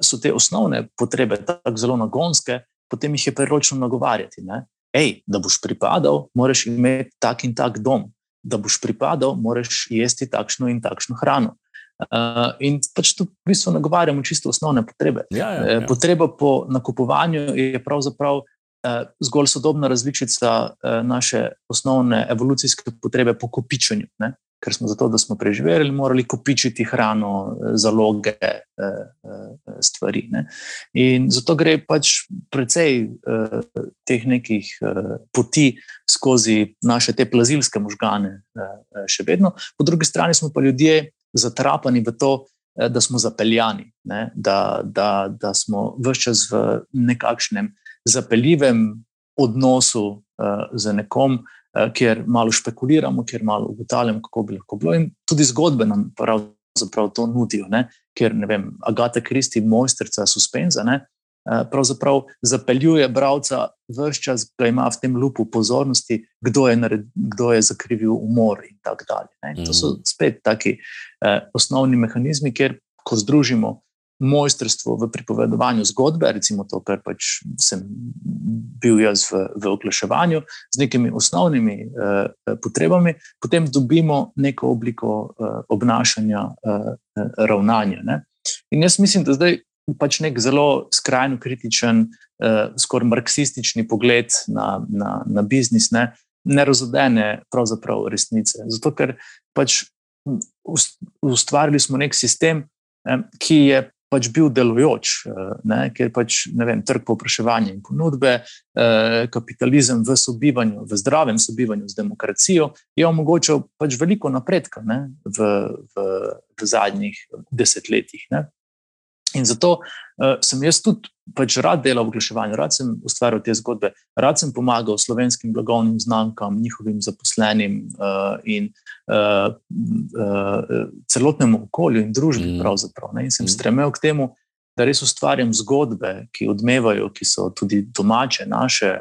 so te osnovne potrebe tako zelo nagonske, potem jih je priročno nagovarjati. Ne? Ej, da boš pripadal, moraš imeti tak in tak dom, da boš pripadal, moraš jesti takšno in takšno hrano. Uh, in pač tu v bistvu nagovarjamo čisto osnovne potrebe. Ja, ja, ja. Potreba po nakupovanju je pravzaprav uh, zgolj sodobna različica uh, naše osnovne evolucijske potrebe po kopičenju. Ne? Ker smo zato, da smo preživeli, morali kopičiti hrano, eh, zaloge, eh, eh, stvari. Ne. In zato gre pač precej teh nekih poti skozi naše te plazilske možgane, še vedno. Po drugi strani smo pa ljudje zatrapani v to, da smo zapeljani, da, da, da smo vse čas v nekakšnem zapeljivem odnosu z nekom. Eh, kjer malo špekuliramo, kjer malo ugotavljamo, kako bi lahko bilo. In tudi zgodbe nam pravzaprav to nudijo, ne? ker ne vem, Agata Kristi, mojstrica suspenza, ne? Eh, pravzaprav zapeljuje bralca vse čas, da ima v tem lupu pozornosti, kdo je, nared, kdo je zakrivil umor in tako dalje. In to so mhm. spet taki eh, osnovni mehanizmi, kjer ko združimo mojstrstvo v pripovedovanju zgodbe, recimo to, kar pač sem bil jaz v, v oglaševanju, z nekimi osnovnimi uh, potrebami, potem dobimo neko obliko uh, obnašanja, uh, ravnanja. Ne? In jaz mislim, da zdaj pač nek zelo skrajno kritičen, uh, skoraj marksistični pogled na, na, na biznis. Ne? Ne razodene pravzaprav resnice. Zato, ker pač ustvarili smo nek sistem, ki je pač bil delujoč, eh, ne, ker pač vem, trg povpraševanja in ponudbe, eh, kapitalizem v sobivanju, v zdravem sobivanju z demokracijo, je omogočal pač veliko napredka ne, v, v, v zadnjih desetletjih. Ne. In zato uh, sem jaz tudi pač rad delal v oglaševanju, rad sem ustvarjal te zgodbe, rad sem pomagal slovenskim blagovnim znamkam, njihovim zaposlenim uh, in uh, uh, celotnemu okolju in družbi. Mm. In sem mm. stremel k temu, da res ustvarjam zgodbe, ki odmevajo, ki so tudi domače, naše,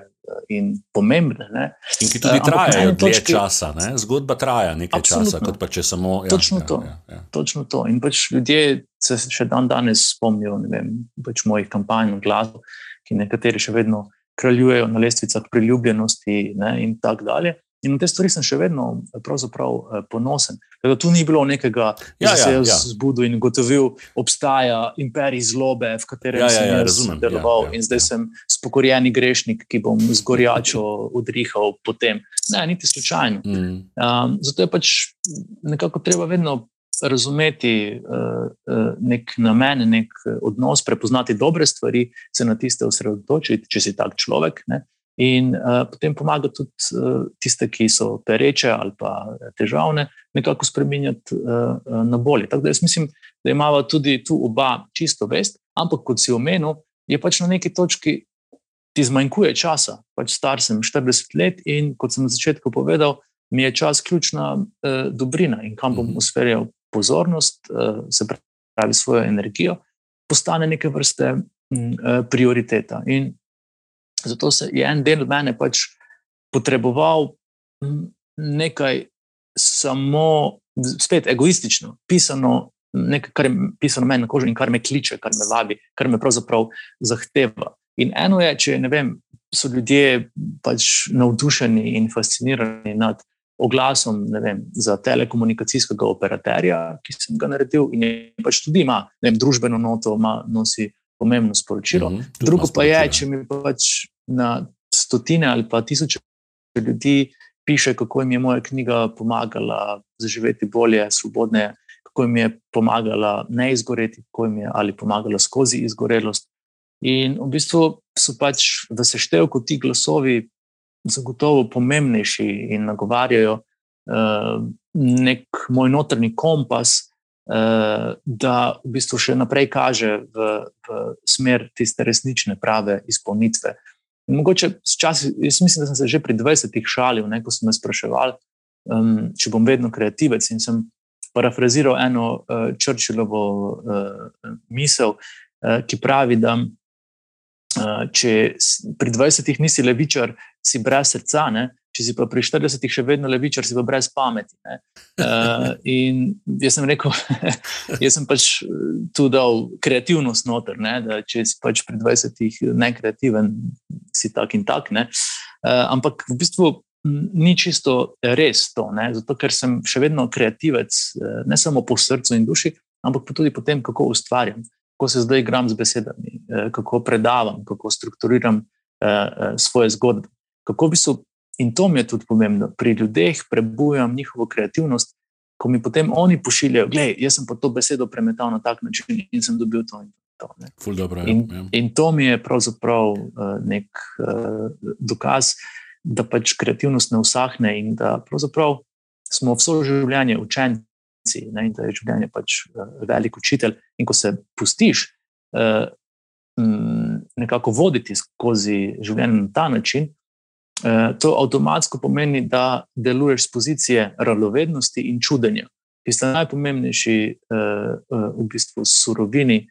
in pomembne. Ne. In ki tudi trajajo dlje točki, časa. Ne. Zgodba traja nekaj časa, kot pa če samo. Ja, točno, ja, to, ja, ja. točno to. In pač ljudje se še dan danes spomnijo vem, pač mojih kampanj v glasu, ki nekateri še vedno kraljujejo na lestvicah priljubljenosti ne, in tako dalje. In na te stvari sem še vedno eh, ponosen. Da tu ni bilo nekega, ki ja, se je ja, zbudil in gotovil, obstaja imperij zlobe, v katerem ja, ja, ja, sem deloval ja, ja, in zdaj ja. sem spokorjeni grešnik, ki bom z gorjačo udrihal potem. Ne, niti slučajno. Mm. Um, zato je pač nekako treba vedno razumeti uh, uh, nek namen, nek odnos, prepoznati dobre stvari, se na tiste osredotočiti, če si tak človek. Ne. In uh, potem pomaga tudi uh, tiste, ki so pereče ali pa težavne, nekako spremenjati uh, na bolje. Tako da jaz mislim, da imamo tudi tu oba čisto vest, ampak kot si omenil, je pač na neki točki ti zmanjkuje časa. Pač star sem 40 let in kot sem na začetku povedal, mi je čas ključna uh, dobrina in kam bom mhm. usmerjal pozornost, uh, se pravi svojo energijo, postane neke vrste uh, prioriteta. In Zato je en del mene pač potreboval nekaj samo, spet egoistično, pisano, nekaj, kar je pisano meni na kožu in kar me kliče, kar me vabi, kar me pravzaprav zahteva. In eno je, če vem, so ljudje pač navdušeni in fascinirani nad oglasom vem, za telekomunikacijskega operaterja, ki sem ga naredil, in pač tudi ima vem, družbeno noto, ima, nosi pomembno sporočilo. Mm -hmm, Drugo pa je, če mi pač na stotine ali pa tisoče ljudi piše, kako jim je moja knjiga pomagala zaživeti bolje, svobodne, kako jim je pomagala ne izgoreti, kako jim je ali pomagala skozi izgorelost. In v bistvu so pač v seštevku ti glasovi zagotovo pomembnejši in nagovarjajo uh, nek moj notrni kompas, da v bistvu še naprej kaže v, v smer tiste resnične, prave izpolnitve. Mogoče čas, jaz mislim, da sem se že pri 20-ih šalil, ne, ko sem me spraševal, um, če bom vedno kreativec. In sem parafraziral eno uh, Churchillovo uh, misel, uh, ki pravi, da če pri 20-ih nisi levičar, si brez srca, ne, če si pa pri 40-ih še vedno levičar, si pa brez pameti. Uh, in jaz sem rekel, jaz sem pač tu dal kreativnost noter, ne? da če si pač pri 20-ih nekreativen, si tak in tak. Uh, ampak v bistvu ni čisto res to, ne? zato ker sem še vedno kreativec, ne samo po srcu in duši, ampak tudi po tem, kako ustvarjam, kako se zdaj igram z besedami, kako predavam, kako strukturiram svoje zgodbe. Kako bi se In to mi je tudi pomembno. Pri ljudeh prebujam njihovo kreativnost, ko mi potem oni pošiljajo, da jaz sem pa to besedo premetal na tak način in sem dobil to. In to, dobro, in, ja. in to mi je pravzaprav uh, nek uh, dokaz, da pač kreativnost ne usahne in da smo vso življenje učenci ne, in da je življenje pač uh, velik učitelj. In ko se pustiš uh, m, nekako voditi skozi življenje na ta način, to avtomatsko pomeni, da deluješ z pozicije radovednosti in čudenja, ki sta najpomembnejši eh, eh, v bistvu surovini,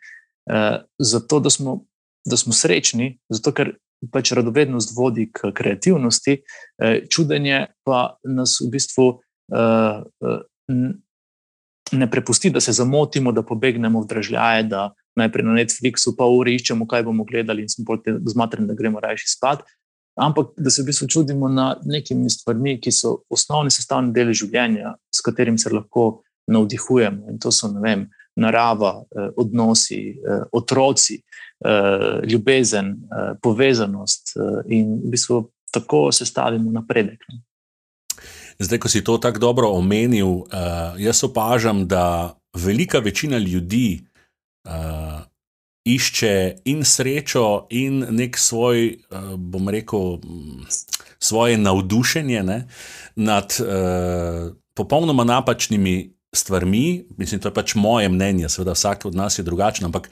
zato da smo, da smo srečni, zato ker pač radovednost vodi k kreativnosti, čudenje pa nas v bistvu ne prepusti, da se zamotimo, da pobegnemo v držljaje, da najprej na Netflixu pa uri iščemo, kaj bomo gledali in smo potem zmatreni, da gremo raje spat ampak da se v bistvu čudimo na nekimi stvarmi, ki so osnovni sestavni del življenja, s katerim se lahko navdihujemo. In to so vem, narava, eh, odnosi, eh, otroci, eh, ljubezen, povezanost in v bistvu tako sestavimo napredek. Zdaj, ko si to tako dobro omenil, jaz opažam, da velika večina ljudi išče in srečo, in nek svoj, uh, bom rekel, svoje navdušenje ne, nad uh, popolnoma napačnimi stvarmi. Mislim, to je pač moje mnenje, seveda vsak od nas je drugačen. Ampak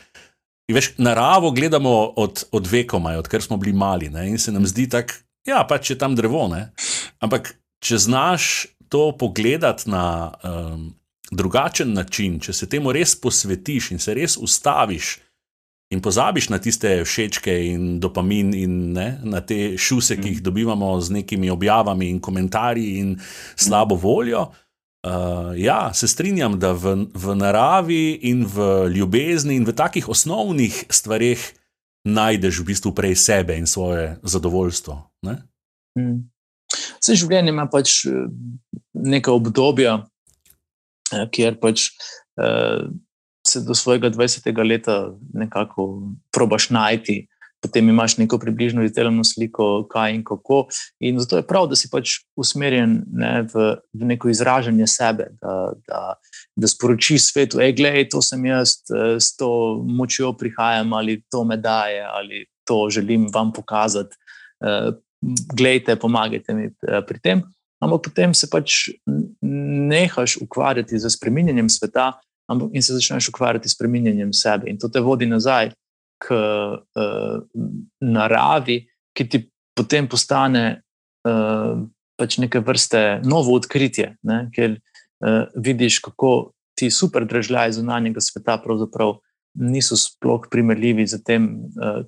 veš, naravo gledamo od, od vekoma, odkar smo bili mali ne, in se nam zdi tako, da ja, pač je tam drevo. Ne. Ampak če znaš to pogledati na um, drugačen način, če se temu res posvetiš in se res ustaviš in pozabiš na tiste všečke in dopamin in ne, na te šuse, ki jih mm. dobivamo z nekimi objavami in komentarji in slabo voljo. Uh, ja, se strinjam, da v, v naravi in v ljubezni in v takih osnovnih stvarih najdeš v bistvu prej sebe in svoje zadovoljstvo. Hmm. Vse življenje ima pač eh, neka obdobja, eh, kjer pač uh, se do svojega 20. leta nekako probaš najti, potem imaš neko približno izdelano sliko, kaj in kako. In zato je prav, da si pač usmerjen ne, v, v neko izražanje sebe, da, da, da sporočiš svetu, da je to sem jaz, eh, s to močjo prihajam ali to me daje ali to želim vam pokazati. Eh, glejte, pomagajte mi eh, pri tem. Ampak potem se pač nehaš ukvarjati z spreminjanjem sveta, in se začneš ukvarjati s preminjanjem sebe. In to te vodi nazaj k uh, naravi, ki ti potem postane uh, pač neke vrste novo odkritje, ne? ker uh, vidiš, kako ti super državljani zunanjega sveta pravzaprav. Niso sploh primerljivi z tem,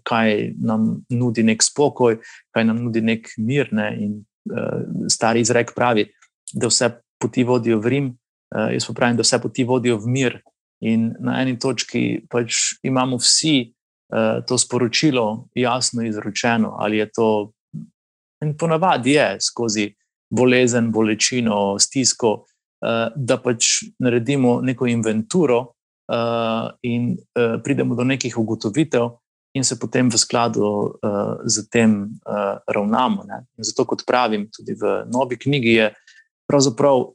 kaj nam nudi nek spokoj, kaj nam nudi nek mir. Ne? In, uh, stari izrek pravi, da vse poti vodijo v Rim, Uh, jaz pa pravim, da vse poti vodijo v mir. In na eni točki pač imamo vsi uh, to sporočilo jasno izročeno, ali je to, in ponavadi je skozi bolezen, bolečino, stisko, uh, da pač naredimo neko inventuro uh, in uh, pridemo do nekih ugotovitev, in se potem v skladu uh, z tem uh, ravnamo. Zato, kot pravim, tudi v novi knjigi je pravzaprav uh,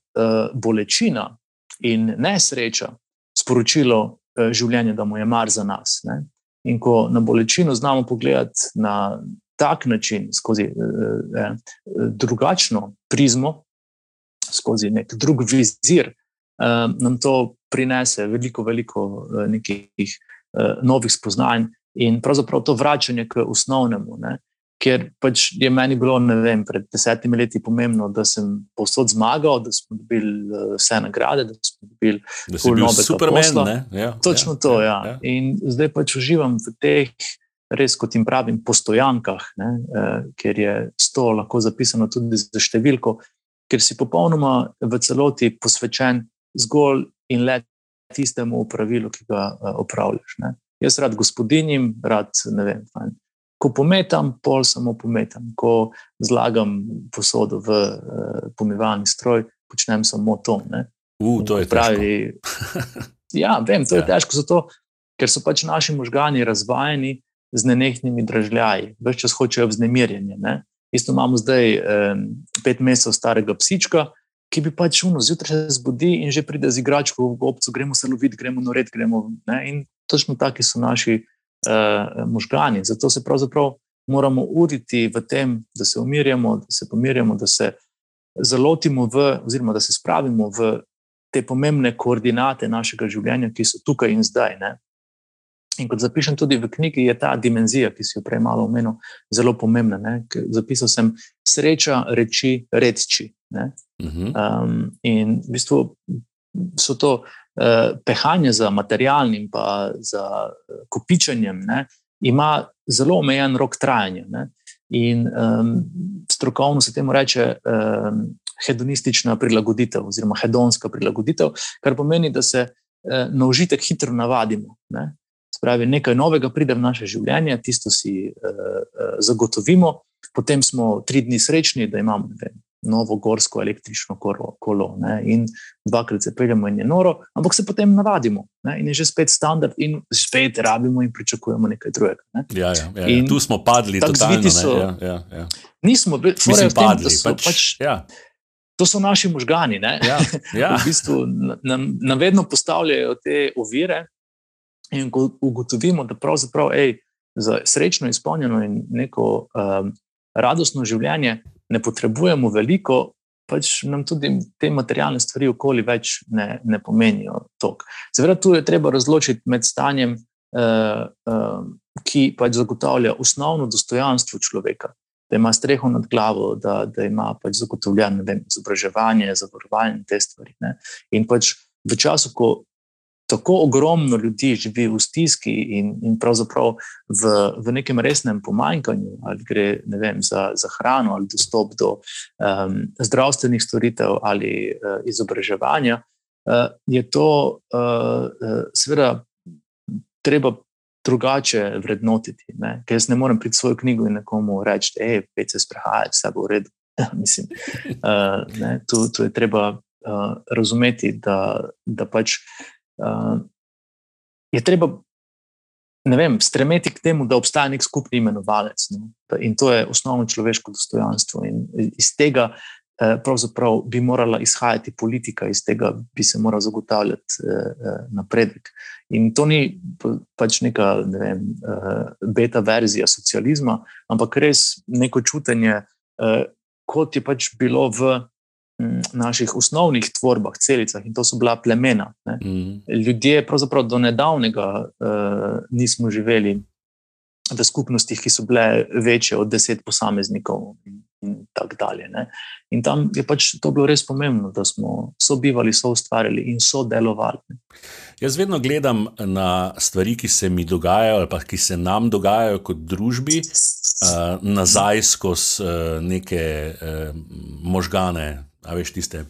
bolečina in nesreča sporočilo uh, življenja, da mu je mar za nas. Ne? In ko na bolečino znamo pogledati na tak način, skozi uh, uh, drugačno prizmo, skozi nek drug vizir, uh, nam to prinese veliko, veliko uh, nekih uh, novih spoznanj in pravzaprav to vračanje k osnovnemu. Ne? Ker pač je meni bilo vem, pred desetimi leti pomembno, da sem povsod zmagal, da smo dobili uh, vse nagrade, da smo dobili nove Superman. Ja, Točno ja, to. Ja, ja. Ja. In zdaj pač uživam v teh res, kot jim pravim, po stojankah, ne, uh, ker je sto lahko zapisano tudi za številko, ker si popolnoma v celoti posvečen zgolj in le tistemu pravilu, ki ga uh, opravljaš. Ne. Jaz rad gospodinjim, rad ne vem. Fajn. Ko pometam, pol samo pometam, ko zlagam posodo v uh, pomivalni stroj, počnem samo to. Uh, to je pravi. ja, vem, to je ja. težko, zato, ker so pač naši možgani razvajeni z nenehnimi dražljaji, več čas hočejo vznemirjenje. Ne? Isto imamo zdaj eh, pet mesecev starega psička, ki bi pač uno zjutraj se zbudi in že pride z igračko v gobcu, gremo se loviti, gremo na red. Gremo, in točno taki so naši eh, možgani. Zato se pravzaprav moramo uriti v tem, da se umirjamo, da se pomirjamo, da se zalotimo v, oziroma da se spravimo v te pomembne koordinate našega življenja, ki so tukaj in zdaj. Ne? In kot zapišem tudi v knjigi, je ta dimenzija, ki si jo prej malo omenil, zelo pomembna. Zapisal sem sreča, reči, reči. Um, in v bistvu so to uh, pehanje za materialnim, pa za uh, kopičenjem, ne? ima zelo omejen rok trajanja. Ne? In um, strokovno se temu reče um, hedonistična prilagoditev, oziroma hedonska prilagoditev, kar pomeni, da se uh, na užitek hitro navadimo. Ne? Spravi, nekaj novega pride v naše življenje, tisto si uh, uh, zagotovimo, potem smo tri dni srečni, da imamo vem, novo gorsko električno kolo, kolo ne, in dvakrat se peljemo in je noro, ampak se potem navadimo ne, in je že spet standard, in spet rabimo in pričakujemo nekaj drugega. Ne. Ja, ja, ja, ja. Tu smo padli, da so. Ja, ja, ja. Nismo bili, smo padli. Tem, pač, pač, ja. To so naši možgani, ki ja, ja. v bistvu nam, nam vedno postavljajo te ovire, In ko ugotovimo, da pravzaprav ej, za srečno izpolnjeno in neko um, radostno življenje ne potrebujemo veliko, pač nam tudi te materialne stvari okoli več ne, ne pomenijo tok. Seveda, tu je treba razločiti med stanjem, uh, uh, ki pač zagotavlja osnovno dostojanstvo človeka. Da ima streho nad glavo, da, da ima pač zagotovljeno izobraževanje, zavarovanje in te stvari. Ne? In pač v času, ko tako ogromno ljudi živi v stiski in, in pravzaprav v, v nekem resnem pomanjkanju, ali gre vem, za, za hrano, ali dostop do um, zdravstvenih storitev ali uh, izobraževanja, uh, je to uh, uh, seveda treba drugače vrednotiti. Ne? Ker jaz ne morem priti svojo knjigo in nekomu reči, da je vse sprehajati, vse bo v redu. Mislim, uh, ne, tu, tu je treba uh, razumeti, da, da pač uh, je treba vem, stremeti k temu, da obstaja nek skupni imenovalec. No? In to je osnovno človeško dostojanstvo. In iz tega uh, bi morala izhajati politika, iz tega bi se moral zagotavljati uh, napredek. In to ni pač neka ne vem, uh, beta verzija socializma, ampak res neko čutenje, uh, kot je pač bilo v naših osnovnih tvorbah, celicah, in to so bila plemena. Mm. Ljudje, pravzaprav do nedavnega, uh, nismo živeli v skupnostih, ki so bile večje od deset posameznikov. In, in tako dalje. Ne? In tam je pač to bilo res pomembno, da smo sobivali, so ustvarjali in so delovali. Ne? Jaz vedno gledam na stvari, ki se mi dogajajo, ali pa ki se nam dogajajo kot družbi, uh, nazaj skozi uh, neke uh, možgane, a veš, tiste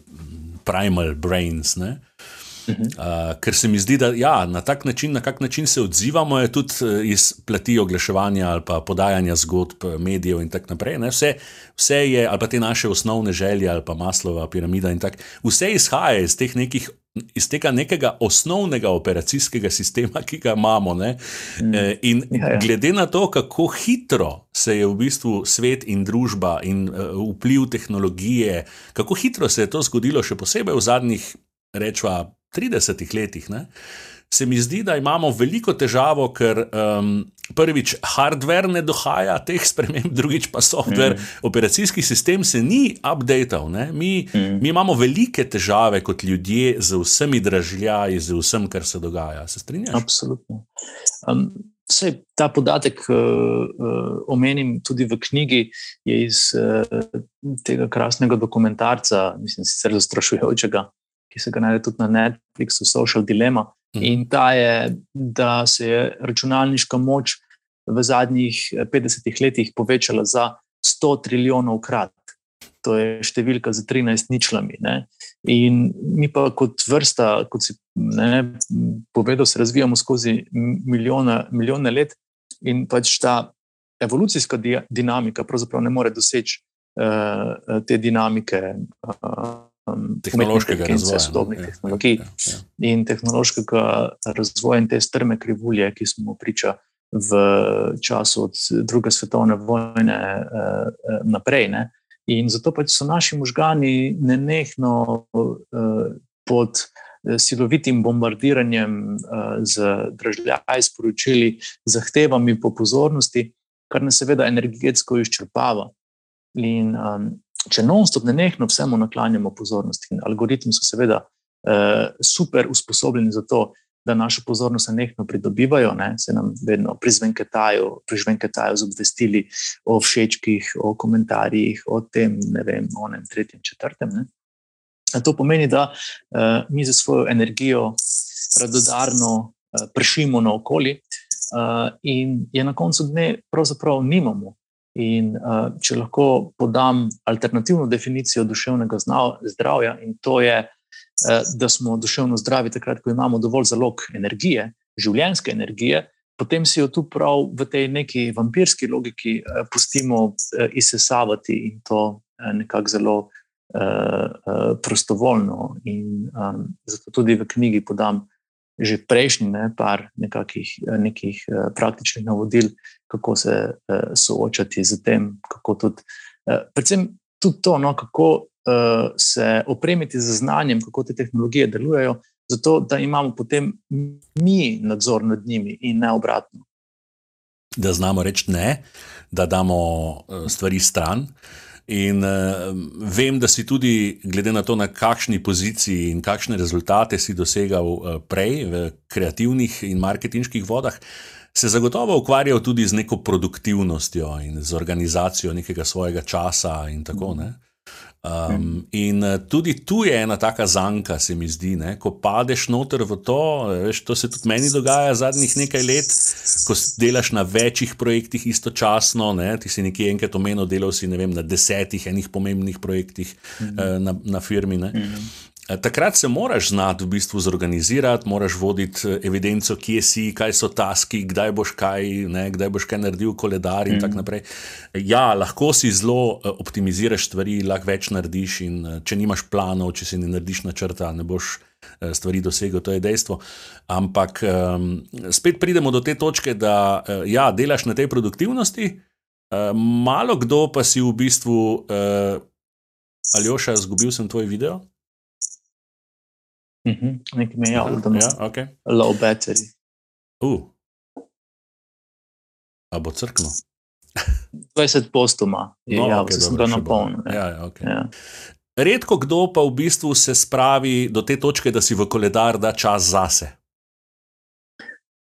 primal brains. Uh, ker se mi zdi, da ja, na tak način, na kak način se odzivamo, je tudi uh, iz plati oglaševanja ali pa podajanja zgodb medijev in tako naprej. Vse, vse je, ali pa te naše osnovne želje, ali pa maslova piramida in tako, vse izhaja iz teh nekih iz tega nekega osnovnega operacijskega sistema, ki ga imamo. Mm. Eh, in ja, ja. glede na to, kako hitro se je v bistvu svet in družba in uh, vpliv tehnologije, kako hitro se je to zgodilo, še posebej v zadnjih, rečva, 30 letih. Ne? Se mi zdi, da imamo veliko težavo, ker um, prvič hardware ne dohaja teh sprememb, drugič pa software, mm. operacijski sistem se ni updated. Mi, mm. mi imamo velike težave kot ljudje z vsemi dražljaji, z vsem, kar se dogaja. Se strinjaš? Absolutno. Um, Vse ta podatek uh, uh, omenim tudi v knjigi, je iz uh, tega krasnega dokumentarca, mislim, sicer zastrašujočega, ki se ga najde tudi na Netflixu, Social Dilemma. Mhm. In ta je, da se je računalniška moč v zadnjih 50 letih povečala za 100 trilijonov krat. To je številka za 13 ničlami. Ne? In mi pa kot vrsta, kot si ne, povedal, se razvijamo skozi milijone, milijone let in pač ta evolucijska di dinamika pravzaprav ne more doseči uh, te dinamike. Uh, Tehnološkega razvoja, sodobnih ja, tehnologij ja, ja. in tehnološkega razvoja, in te strme krivulje, ki smo priča v času od druge svetovne vojne eh, naprej. Ne. In zato pač so naši možgani nenehno eh, pod silovitim bombardiranjem eh, z državljani, sporočili, zahtevami po pozornosti, kar nas seveda energetsko izčrpava. In um, če non-stop ne nehno vsemu naklanjamo pozornost, in algoritmi so seveda uh, super usposobljeni za to, da našo pozornost nehno pridobivajo, ne, se nam vedno prizvenketajo, prizvenketajo z obvestili o všečkih, o komentarjih, o tem, ne vem, o enem, tretjem, četrtem. Ne. To pomeni, da uh, mi za svojo energijo radodarno uh, pršimo naokoli, uh, in je na koncu dne pravzaprav nimamo. In uh, če lahko podam alternativno definicijo duševnega zdravja, in to je, uh, da smo duševno zdravi takrat, ko imamo dovolj zalog energije, življenjske energije, potem si jo tu prav v tej neki vampirski logiki uh, pustimo uh, izsesavati in to uh, nekako zelo uh, uh, prostovoljno. In um, zato tudi v knjigi podam že prejšnji ne, par nekakih, nekih uh, praktičnih navodil, kako se uh, soočati z tem, kako tudi, uh, predvsem tudi to, no, kako uh, se opremiti z znanjem, kako te tehnologije delujejo, zato da imamo potem mi nadzor nad njimi in ne obratno. Da znamo reči ne, da damo stvari stran. Uh, In uh, vem, da si tudi, glede na to, na kakšni poziciji in kakšne rezultate si dosegal uh, prej v kreativnih in marketinških vodah, se zagotovo ukvarjal tudi z neko produktivnostjo in z organizacijo nekega svojega časa in tako naprej. Um, in uh, tudi tu je ena taka zanka, se mi zdi, ne? ko padeš noter v to. Veš, to se tudi meni dogaja zadnjih nekaj let, ko delaš na večjih projektih istočasno. Ne? Ti si nekje enkrat omenil, delal si vem, na desetih enih pomembnih projektih mm -hmm. uh, na, na firmi. Mm -hmm. Eh, takrat se moraš znati v bistvu zorganizirati, moraš voditi eh, evidenco, kje si, kaj so taski, kdaj boš kaj, ne, kdaj boš kaj naredil, koledar in mm. tako naprej. Ja, lahko si zelo eh, optimiziraš stvari, lahko več narediš. In, če nimaš planov, če si ne narediš načrta, ne boš stvari dosegel, to je dejstvo. Ampak um, spet pridemo do te točke, da ja, delaš na tej produktivnosti, uh, malo kdo pa si v bistvu, uh, Aljoša, izgubil sem tvoj video. Mm -hmm. Nekaj mi je javno, da imaš ja, okay. low battery. Uh. A bo crkno? 20 postoma je no, javno, okay, sem ga napolnil. Ja. Ja, ja, okay. ja. Redko kdo pa v bistvu se spravi do te točke, da si v koledar da čas zase.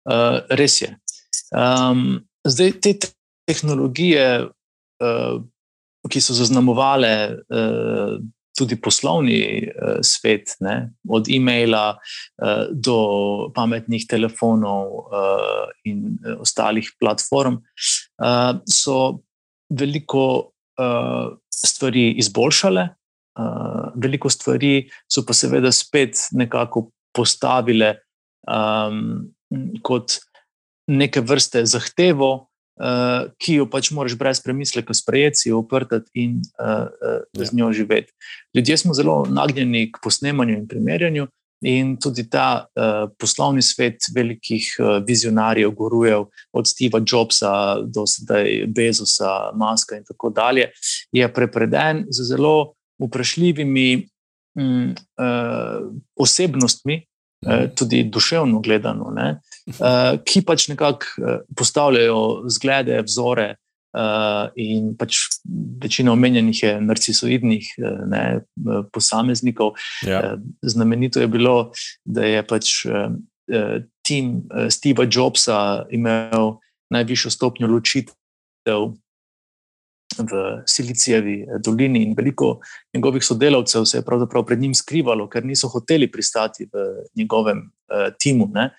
Uh, res je. Um, zdaj, te tehnologije, uh, ki so zaznamovale uh, tudi poslovni uh, svet, ne? od e-maila uh, do pametnih telefonov uh, in uh, ostalih platform, uh, so veliko uh, stvari izboljšale, uh, veliko stvari so pa seveda spet nekako postavile um, kot neke vrste zahtevo. Uh, ki jo pač moraš brez premisleka sprejeti, jo oprtati in uh, uh, ja. z njo živeti. Ljudje smo zelo nagnjeni k posnemanju in primerjanju, in tudi ta uh, poslovni svet velikih uh, vizionarjev, gurujev, od Steva Jobsa do zdaj Bezosa, Maska in tako dalje, je prepreden z zelo vprašljivimi um, uh, osebnostmi, tudi duševno gledano. Ne? uh, ki pač nekako uh, postavljajo zglede, vzore. In pač večina omenjenih je narcisoidnih ne, posameznikov. Ja. Znamenito je bilo, da je pač tim Steva Jobsa imel najvišjo stopnjo ločitev v Silicijevi dolini, in veliko njegovih sodelavcev se je pravzaprav pred njim skrivalo, ker niso hoteli pristati v njegovem uh, timu. Ne.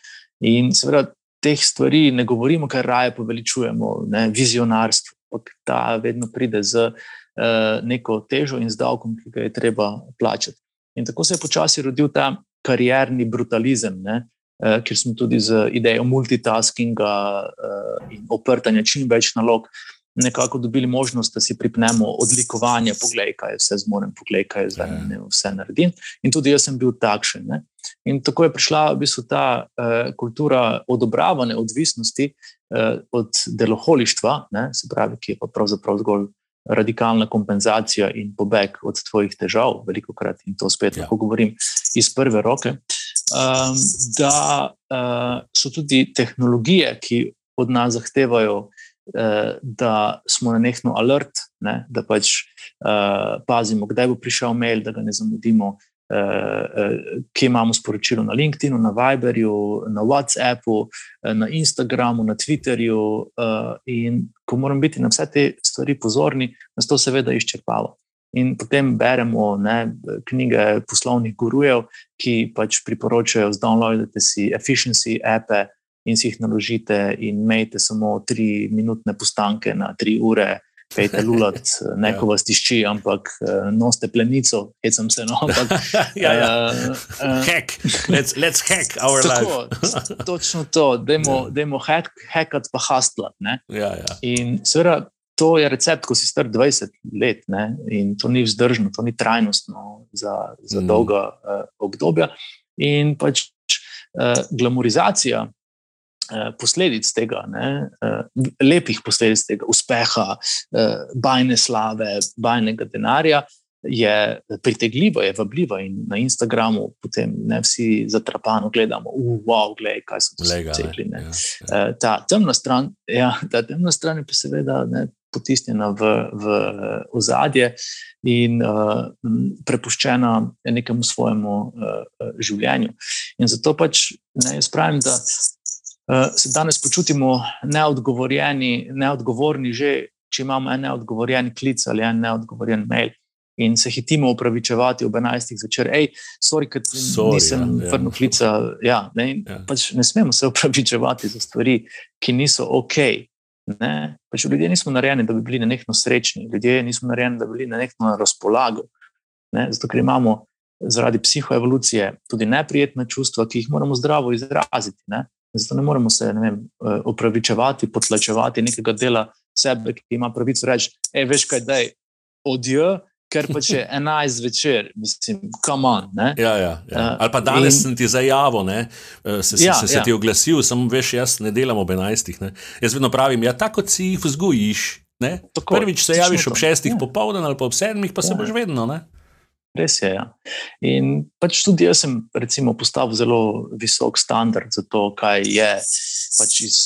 In seveda teh stvari ne govorimo, kar raje poveličujemo, ne, vizionarstvo, ampak ta vedno pride z uh, neko težo in z davkom, ki ga je treba plačati. In tako se je počasi rodil ta karierni brutalizem, ne, uh, kjer smo tudi z idejo multitaskinga uh, in oprtanja čim več nalog nekako dobili možnost, da si pripnemo odlikovanje, poglej, kaj vse zmorem, poglej, kaj zdaj ja. ne vse naredim. In tudi jaz sem bil takšen. Ne? In tako je prišla v bistvu ta uh, kultura odobravanja odvisnosti uh, od deloholištva, ne? se pravi, ki je pa pravzaprav zgolj radikalna kompenzacija in pobeg od tvojih težav, veliko krat in to spet ja. lahko govorim iz prve roke. Um, da uh, so tudi tehnologije, ki od nas zahtevajo Eh, da smo na nekno alert, ne, da pač uh, pazimo, kdaj bo prišel mail, da ga ne zamudimo, uh, uh, kje imamo sporočilo na LinkedIn, na Viberju, na WhatsAppu, uh, na Instagramu, na Twitterju. Uh, in ko moramo biti na vse te stvari pozorni, nas to seveda izčrpava. In potem beremo ne, knjige poslovnih gurujev, ki pač priporočajo, da downloadite si efficiency appe, in si jih naložite, in imejte samo tri minutne postanke na tri ure. Pejte lulat, neko vas tišči, ampak uh, noste plenico, hecam se no. Ampak, ja, ja. Uh, hack, let's, let's hack our tako, life. točno to, dajmo ja. hack, hackat pa hastlat. Ja, ja. In seveda, to je recept, ko si star 20 let ne? in to ni vzdržno, to ni trajnostno za, za mm. dolga uh, obdobja. In pač uh, glamorizacija Eh, posledic tega, ne, eh, lepih posledic tega uspeha, eh, bajne slave, bajnega denarja, je pritegljiva, je vabljiva in na Instagramu potem ne vsi zatrapano gledamo, wow, gledaj, kaj so to rekli. Ja, ja. Ta temna stran, ja, ta temna stran je pa seveda ne, potisnjena v, v ozadje in uh, prepuščena nekemu svojemu uh, življenju. In zato pač ne, jaz pravim, da se danes počutimo neodgovorjeni, neodgovorni, že če imamo en neodgovorjen klic ali en neodgovorjen mail. In se hitimo upravičevati ob 11. zvečer, hej, sorry, ker nisem ja, vrnil ja. klica. Ja, ne, ja. Pač ne smemo se upravičevati za stvari, ki niso ok. Ne? Pač ljudje nismo narejeni, da bi bili na nekno srečni, ljudje nismo narejeni, da bi bili na nekno na razpolago. Ne? Zato, ker imamo zaradi psihoevolucije tudi neprijetna čustva, ki jih moramo zdravo izraziti. Ne? Zato ne moremo se ne vem, eh, opravičevati, potlačevati nekega dela sebe, ki ima pravico reči: hej, veš kaj, da je odijo. Ker pa če je 11 večer, mislim, kam on. Ja, ja, ja. Uh, Ali pa danes in... sem ti zajavil, eh, se, se, ja, se, se ja. ti oglasil, samo veš, jaz ne delam ob 11. Ne. Jaz vedno pravim, ja, tako si jih vzgojiš. Prvič se javiš ob 6. Ja. popoldne ali pa ob 7. pa ja. se boš vedno. Ne. Res je. Ja. In pač tudi jaz sem recimo, postavil zelo visok standard za to, kaj je pač iz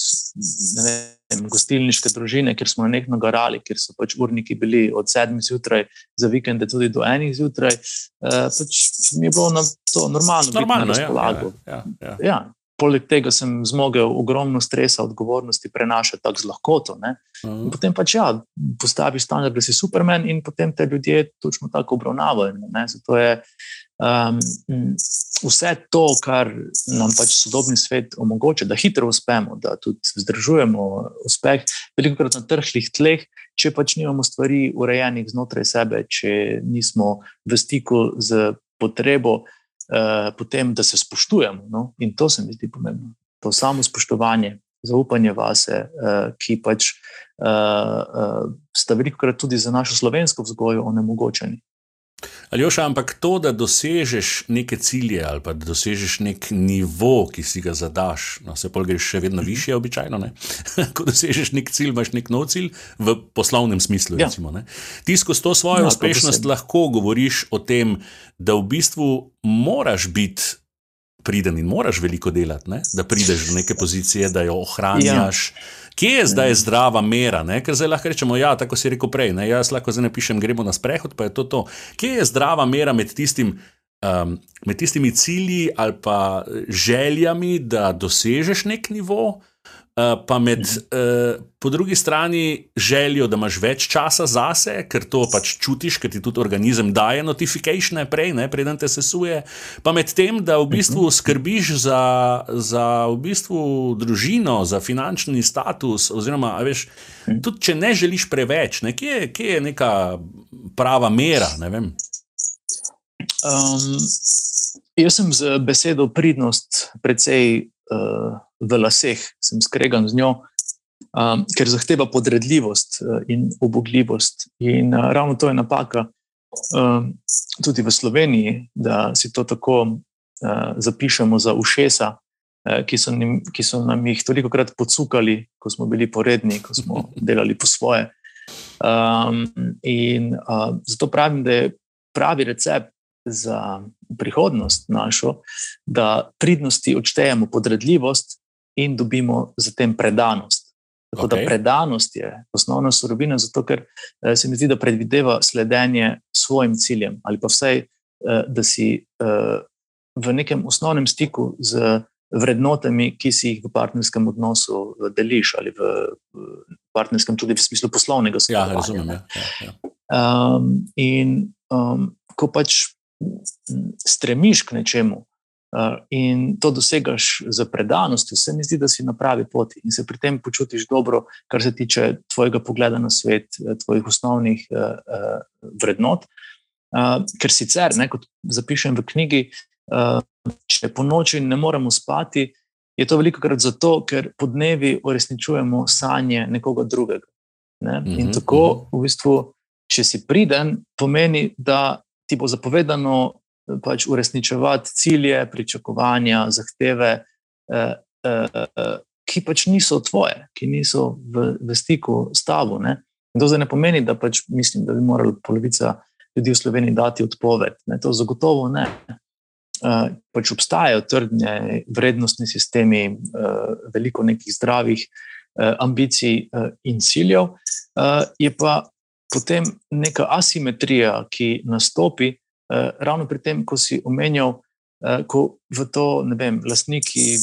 vem, gostilniške družine, kjer smo nekaj garali, kjer so pač urniki bili od sedmih zjutraj za vikende tudi do enih zjutraj. Uh, pač mi je bilo na to normalno, normalno na ja, razpolago. Ja, ja, ja. ja, poleg tega sem zmogel ogromno stresa, odgovornosti prenašati tako z lahkoto. Uh mhm. -huh. Potem pač ja, postaviš standard, da si supermen, in potem te ljudje točno tako obravnavajo. Zato je um, vse to, kar nam pač sodobni svet omogoča, da hitro uspemo, da tudi vzdržujemo uspeh, veliko krat na trhlih tleh. Če pač nimamo stvari urejenih znotraj sebe, če nismo v stiku z potrebo, Eh, potem, da se spoštujemo. No? In to se mi zdi pomembno. To samo spoštovanje, zaupanje vase, uh, ki pač uh, uh, sta veliko krat tudi za našo slovensko vzgojo onemogočeni. Ali još, ampak to, da dosežeš neke cilje ali pa da dosežeš nek nivo, ki si ga zadaš, no, se pa greš še vedno više, običajno. Ko dosežeš nek cilj, imaš nek nov cilj v poslovnem smislu. Ja. Recimo, Ti skozi to svojo ja, uspešnost lahko govoriš o tem, da v bistvu moraš biti priden in moraš veliko delati, ne? da prideš do neke pozicije, da jo ohranjaš. Ja. Kje je zdaj zdrava mera? Ne? Ker zdaj lahko rečemo, ja, tako si rekel prej. Ne? Jaz lahko zdaj napišem, gremo na sprehod, pa je to to. Kje je zdrava mera med, tistim, um, med tistimi cilji ali pa željami, da dosežeš nek nivo, Uh, pa med, uh, po drugi strani, željo, da imaš več časa zase, ker to pač čutiš, ker ti tudi organizem daje notifikacije prej, ne, preden te sesuje. Pa med tem, da v bistvu mhm. skrbiš za, za v bistvu družino, za finančni status, oziroma, veš, mhm. tudi če ne želiš preveč, ne, kje, kje je neka prava mera. Ne um, jaz sem z besedo pridnost precej. Uh, v laseh, sem skregan z njo, um, ker zahteva podredljivost uh, in obogljivost. In uh, ravno to je napaka um, tudi v Sloveniji, da si to tako uh, zapišemo za ušesa, uh, ki, so nim, ki so nam jih toliko krat podsukali, ko smo bili poredni, ko smo delali po svoje. Um, in uh, zato pravim, da je pravi recept za prihodnost našo, da pridnosti odštejemo podredljivost, in dobimo zatem predanost. Tako okay. da predanost je osnovna surovina, zato ker eh, se mi zdi, da predvideva sledenje svojim ciljem, ali pa vsaj, eh, da si eh, v nekem osnovnem stiku z vrednotami, ki si jih v partnerskem odnosu deliš, ali v partnerskem, tudi v smislu poslovnega sveta. Ja, razumem. Ja, ja, ja. Um, in um, ko pač stremiš k nečemu, in to dosegaš z predanostjo, se mi zdi, da si na pravi poti in se pri tem počutiš dobro, kar se tiče tvojega pogleda na svet, eh, tvojih osnovnih uh, uh, vrednot. Ker sicer, ne, kot zapišem v knjigi, če po noči ne moremo spati, je to veliko krat zato, ker po dnevi uresničujemo sanje nekoga drugega. Ne? In mhm, tako, mhm. v bistvu, če si priden, pomeni, da ti bo zapovedano pač uresničevati cilje, pričakovanja, zahteve, eh, eh, ki pač niso tvoje, ki niso v, v stiku s tabo. Ne? To zdaj ne pomeni, da pač mislim, da bi morala polovica ljudi v Sloveniji dati odpoved. Ne? To zagotovo ne. Uh, pač obstajajo trdne vrednostni sistemi, uh, veliko nekih zdravih uh, ambicij uh, in ciljev, uh, je pa potem neka asimetrija, ki nastopi, uh, ravno pri tem, ko si omenjal, uh, ko v to, ne vem, lastniki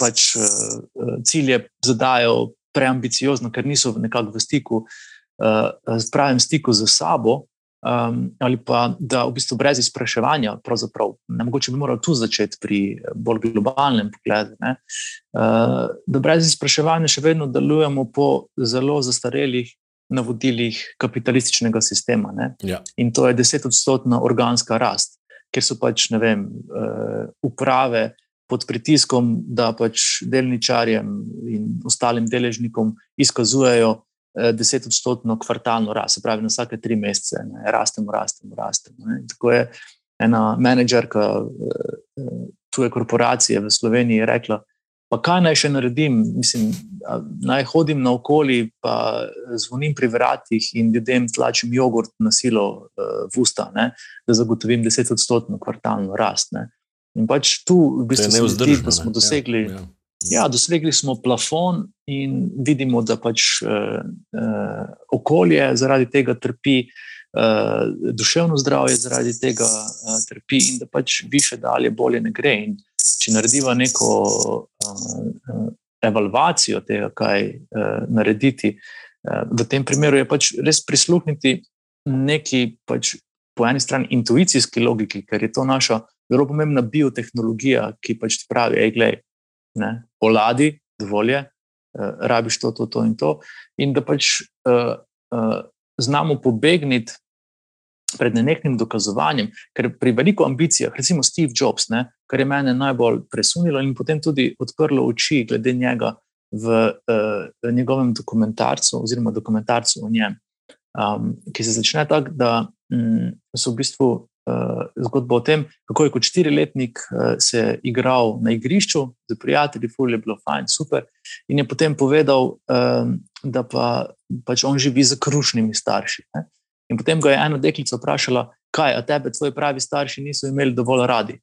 pač uh, cilje zadajo preambiciozno, ker niso v stiku, uh, pravem stiku z sabo. Um, ali pa da v bistvu brez izpraševanja, pravzaprav, ne mogoče bi morali tu začeti pri bolj globalnem pogledu, uh, da brez izpraševanja še vedno delujemo po zelo zastarelih navodilih kapitalističnega sistema. Ja. In to je desetodstotna organska rast, ker so pač vem, uh, uprave pod pritiskom, da pač delničarjem in ostalim deležnikom izkazujejo uh, desetodstotno kvartalno rast, se pravi, na vsake tri mesece ne? rastemo, rastemo, rastemo. Ne? Tako je ena menedžerka uh, tuje korporacije v Sloveniji rekla, Pa kaj naj še naredim? Mislim, naj hodim naokoli, pa zvonim pri vratih in ljudem tlačim jogurt na silo uh, v usta, ne, da zagotovim desetodstotno kvartalno rast. Ne. In pač tu, v bistvu, se zdi, da smo dosegli. Ja, ja. Ja, dosegli smo plafon in vidimo, da pač uh, uh, okolje zaradi tega trpi, uh, duševno zdravje zaradi tega uh, trpi, in da pač više dalje, bolje ne gre. In če naredimo neko uh, evalvacijo tega, kaj uh, narediti, uh, v tem primeru je pač res prisluhniti neki pač po eni strani intuicijski logiki, ker je to naša zelo pomembna biotehnologija, ki pač ti pravi, hej, gledaj, ne, oladi, dovolj je, uh, rabiš to, to, to in to. In da pač uh, uh, znamo pobegniti pred nenehnim dokazovanjem, ker pri veliko ambicijah, recimo Steve Jobs, ne, kar je mene najbolj presunilo in potem tudi odprlo oči glede njega v uh, njegovem dokumentarcu, oziroma dokumentarcu o njem, um, ki se začne tako, da um, so v bistvu uh, zgodba o tem, kako je kot štiriletnik uh, se igral na igrišču z prijatelji, ful je bilo fajn, super. In je potem povedal, um, da pa, pač on živi z krušnimi starši. Ne. In potem ga je ena deklica vprašala, kaj, a tebe tvoji pravi starši niso imeli dovolj radi.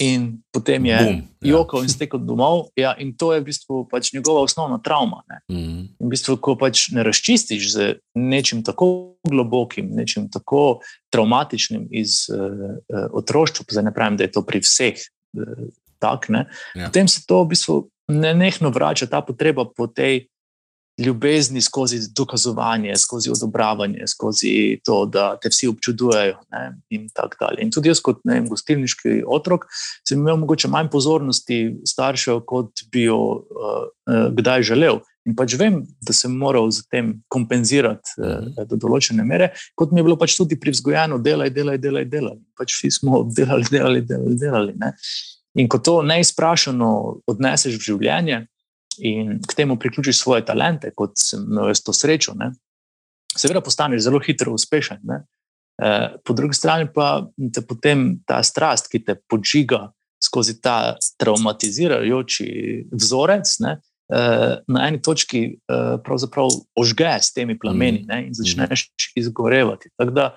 In potem je Boom, ja. jokal in stekel domov, ja, in to je v bistvu pač njegova osnovna travma. Mm -hmm. In v bistvu, ko pač ne razčistiš z nečim tako globokim, nečim tako traumatičnim iz uh, uh, otroštva, zdaj ne pravim, da je to pri vseh uh, tako, ja. potem se to v bistvu ne nehno vrača ta potreba po tej ljubezni skozi dokazovanje, skozi odobravanje, skozi to, da te vsi občudujejo. Ne, in tako dalje. In tudi jaz, kot ne, gostilniški otrok, sem imel mogoče manj pozornosti staršev, kot bi jo uh, kdaj želel. In pač vem, da sem moral z tem kompenzirati uh, do določene mere, kot mi je bilo pač tudi privzgojeno, delaj, delaj, delaj. delaj. Pač vsi smo delali, delali, delali. delali In ko to neizprašeno odneseš v življenje, in k temu priključiš svoje talente, kot sem imel jaz to srečo, ne, seveda postaneš zelo hitro uspešen. Ne. Eh, po drugi strani pa te potem ta strast, ki te podžiga skozi ta traumatizirajoči vzorec, ne, eh, na eni točki eh, pravzaprav ožge s temi plameni ne, in začneš izgorevati. Tako da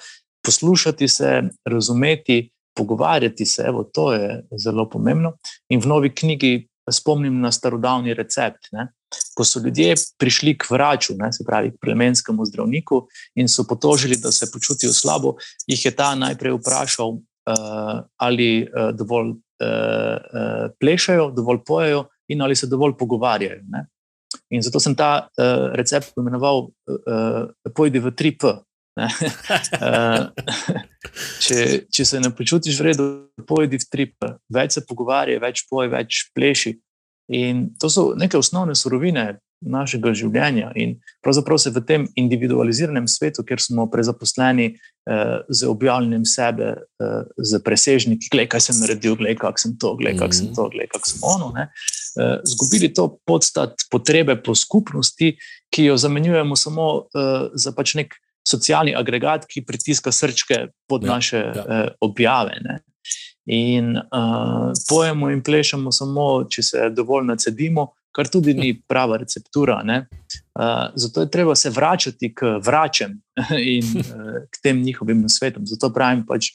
poslušati se, razumeti. Pogovarjati se, evo, to je zelo pomembno. In v novi knjigi spomnim na starodavni recept. Ne? Ko so ljudje prišli k vraču, ne, se pravi k plemenskemu zdravniku, in so potožili, da se počutijo slabo, jih je ta najprej vprašal, uh, ali uh, dovolj uh, uh, plešajo, dovolj pojejo in ali se dovolj pogovarjajo. Ne? In zato sem ta uh, recept imenoval uh, Pojdi v 3P. če, če se ne počutiš v redu, pojdi v trip, več se pogovarjaj, več poj, več pleši. In to so neke osnovne surovine našega življenja. In pravzaprav se v tem individualiziranem svetu, kjer smo prezaposleni eh, z objavljanjem sebe, eh, z presežniki, gledaj, kaj sem naredil, gledaj, kak sem to, gledaj, kak sem mhm. to, gledaj, kak sem ono. Ne, eh, zgubili to podstat potrebe po skupnosti, ki jo zamenjujemo samo eh, za pač nek socialni agregat, ki pritiska srčke pod ja, naše ja. Uh, objave. Ne? In uh, pojemo in plešemo samo, če se dovolj nacedimo, kar tudi ni prava receptura. Uh, zato je treba se vračati k vračem in uh, k tem njihovim nasvetom. Zato pravim, pač,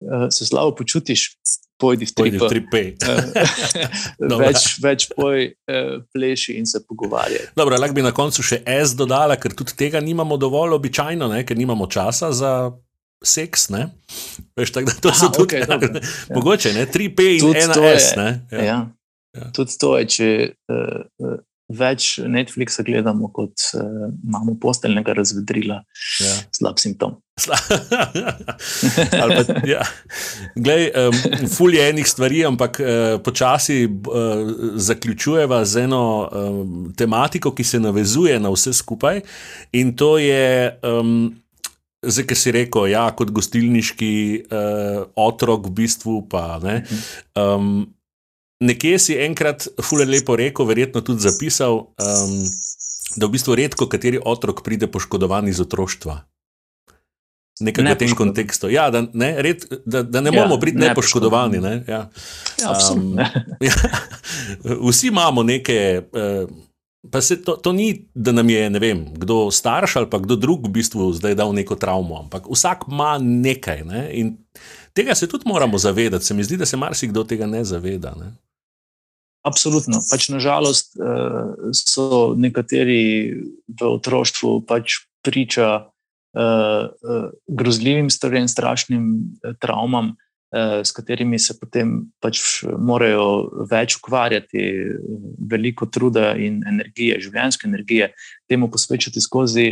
uh, se slabo počutiš, pojdi v 3P. več, več poj, eh, pleši in se pogovarjaj. Dobro, lahko bi na koncu še S dodala, ker tudi tega nimamo dovolj običajno, ne? ker nimamo časa za. Seks, ne? Veš, tak, to so tudi okay, ne, ja. mogoče, ne? 3P in 1S. Ja. Ja. Ja. Tudi to je, če uh, več Netflixa gledamo, kot uh, imamo posteljnega razvedrila, ja. slab simptom. pa, ja. Glej, um, ful je enih stvari, ampak uh, počasi uh, zaključujeva z eno um, tematiko, ki se navezuje na vse skupaj. In to je, um, zdaj, ki si rekel, ja, kot gostilniški uh, otrok, v bistvu pa. Ne, um, nekje si enkrat, ful je lepo rekel, verjetno tudi zapisal. Um, Da v bistvu redko kateri otrok pride poškodovan iz otroštva nekaj ne v tem kontekstu. Ja, da, ne, red, da, da ne moramo ja, biti nepoškodovani. Ne? Ja. Ja, um, ja, vsi imamo neke. Uh, Pa se to, to ni, da nam je ne vem, kdo starš ali pa kdo drug v bistvu zdaj dal neko travmo, ampak vsak ima nekaj. Ne? In tega se tudi moramo zavedati. Se mi zdi, da se marsikdo tega ne zaveda. Ne? Absolutno. Pač nažalost uh, so nekateri v otroštvu pač priča uh, uh, grozljivim stvarem, strašnim travmam, s katerimi se potem pač morajo več ukvarjati, veliko truda in energije, življenjske energije, temu posvečati skozi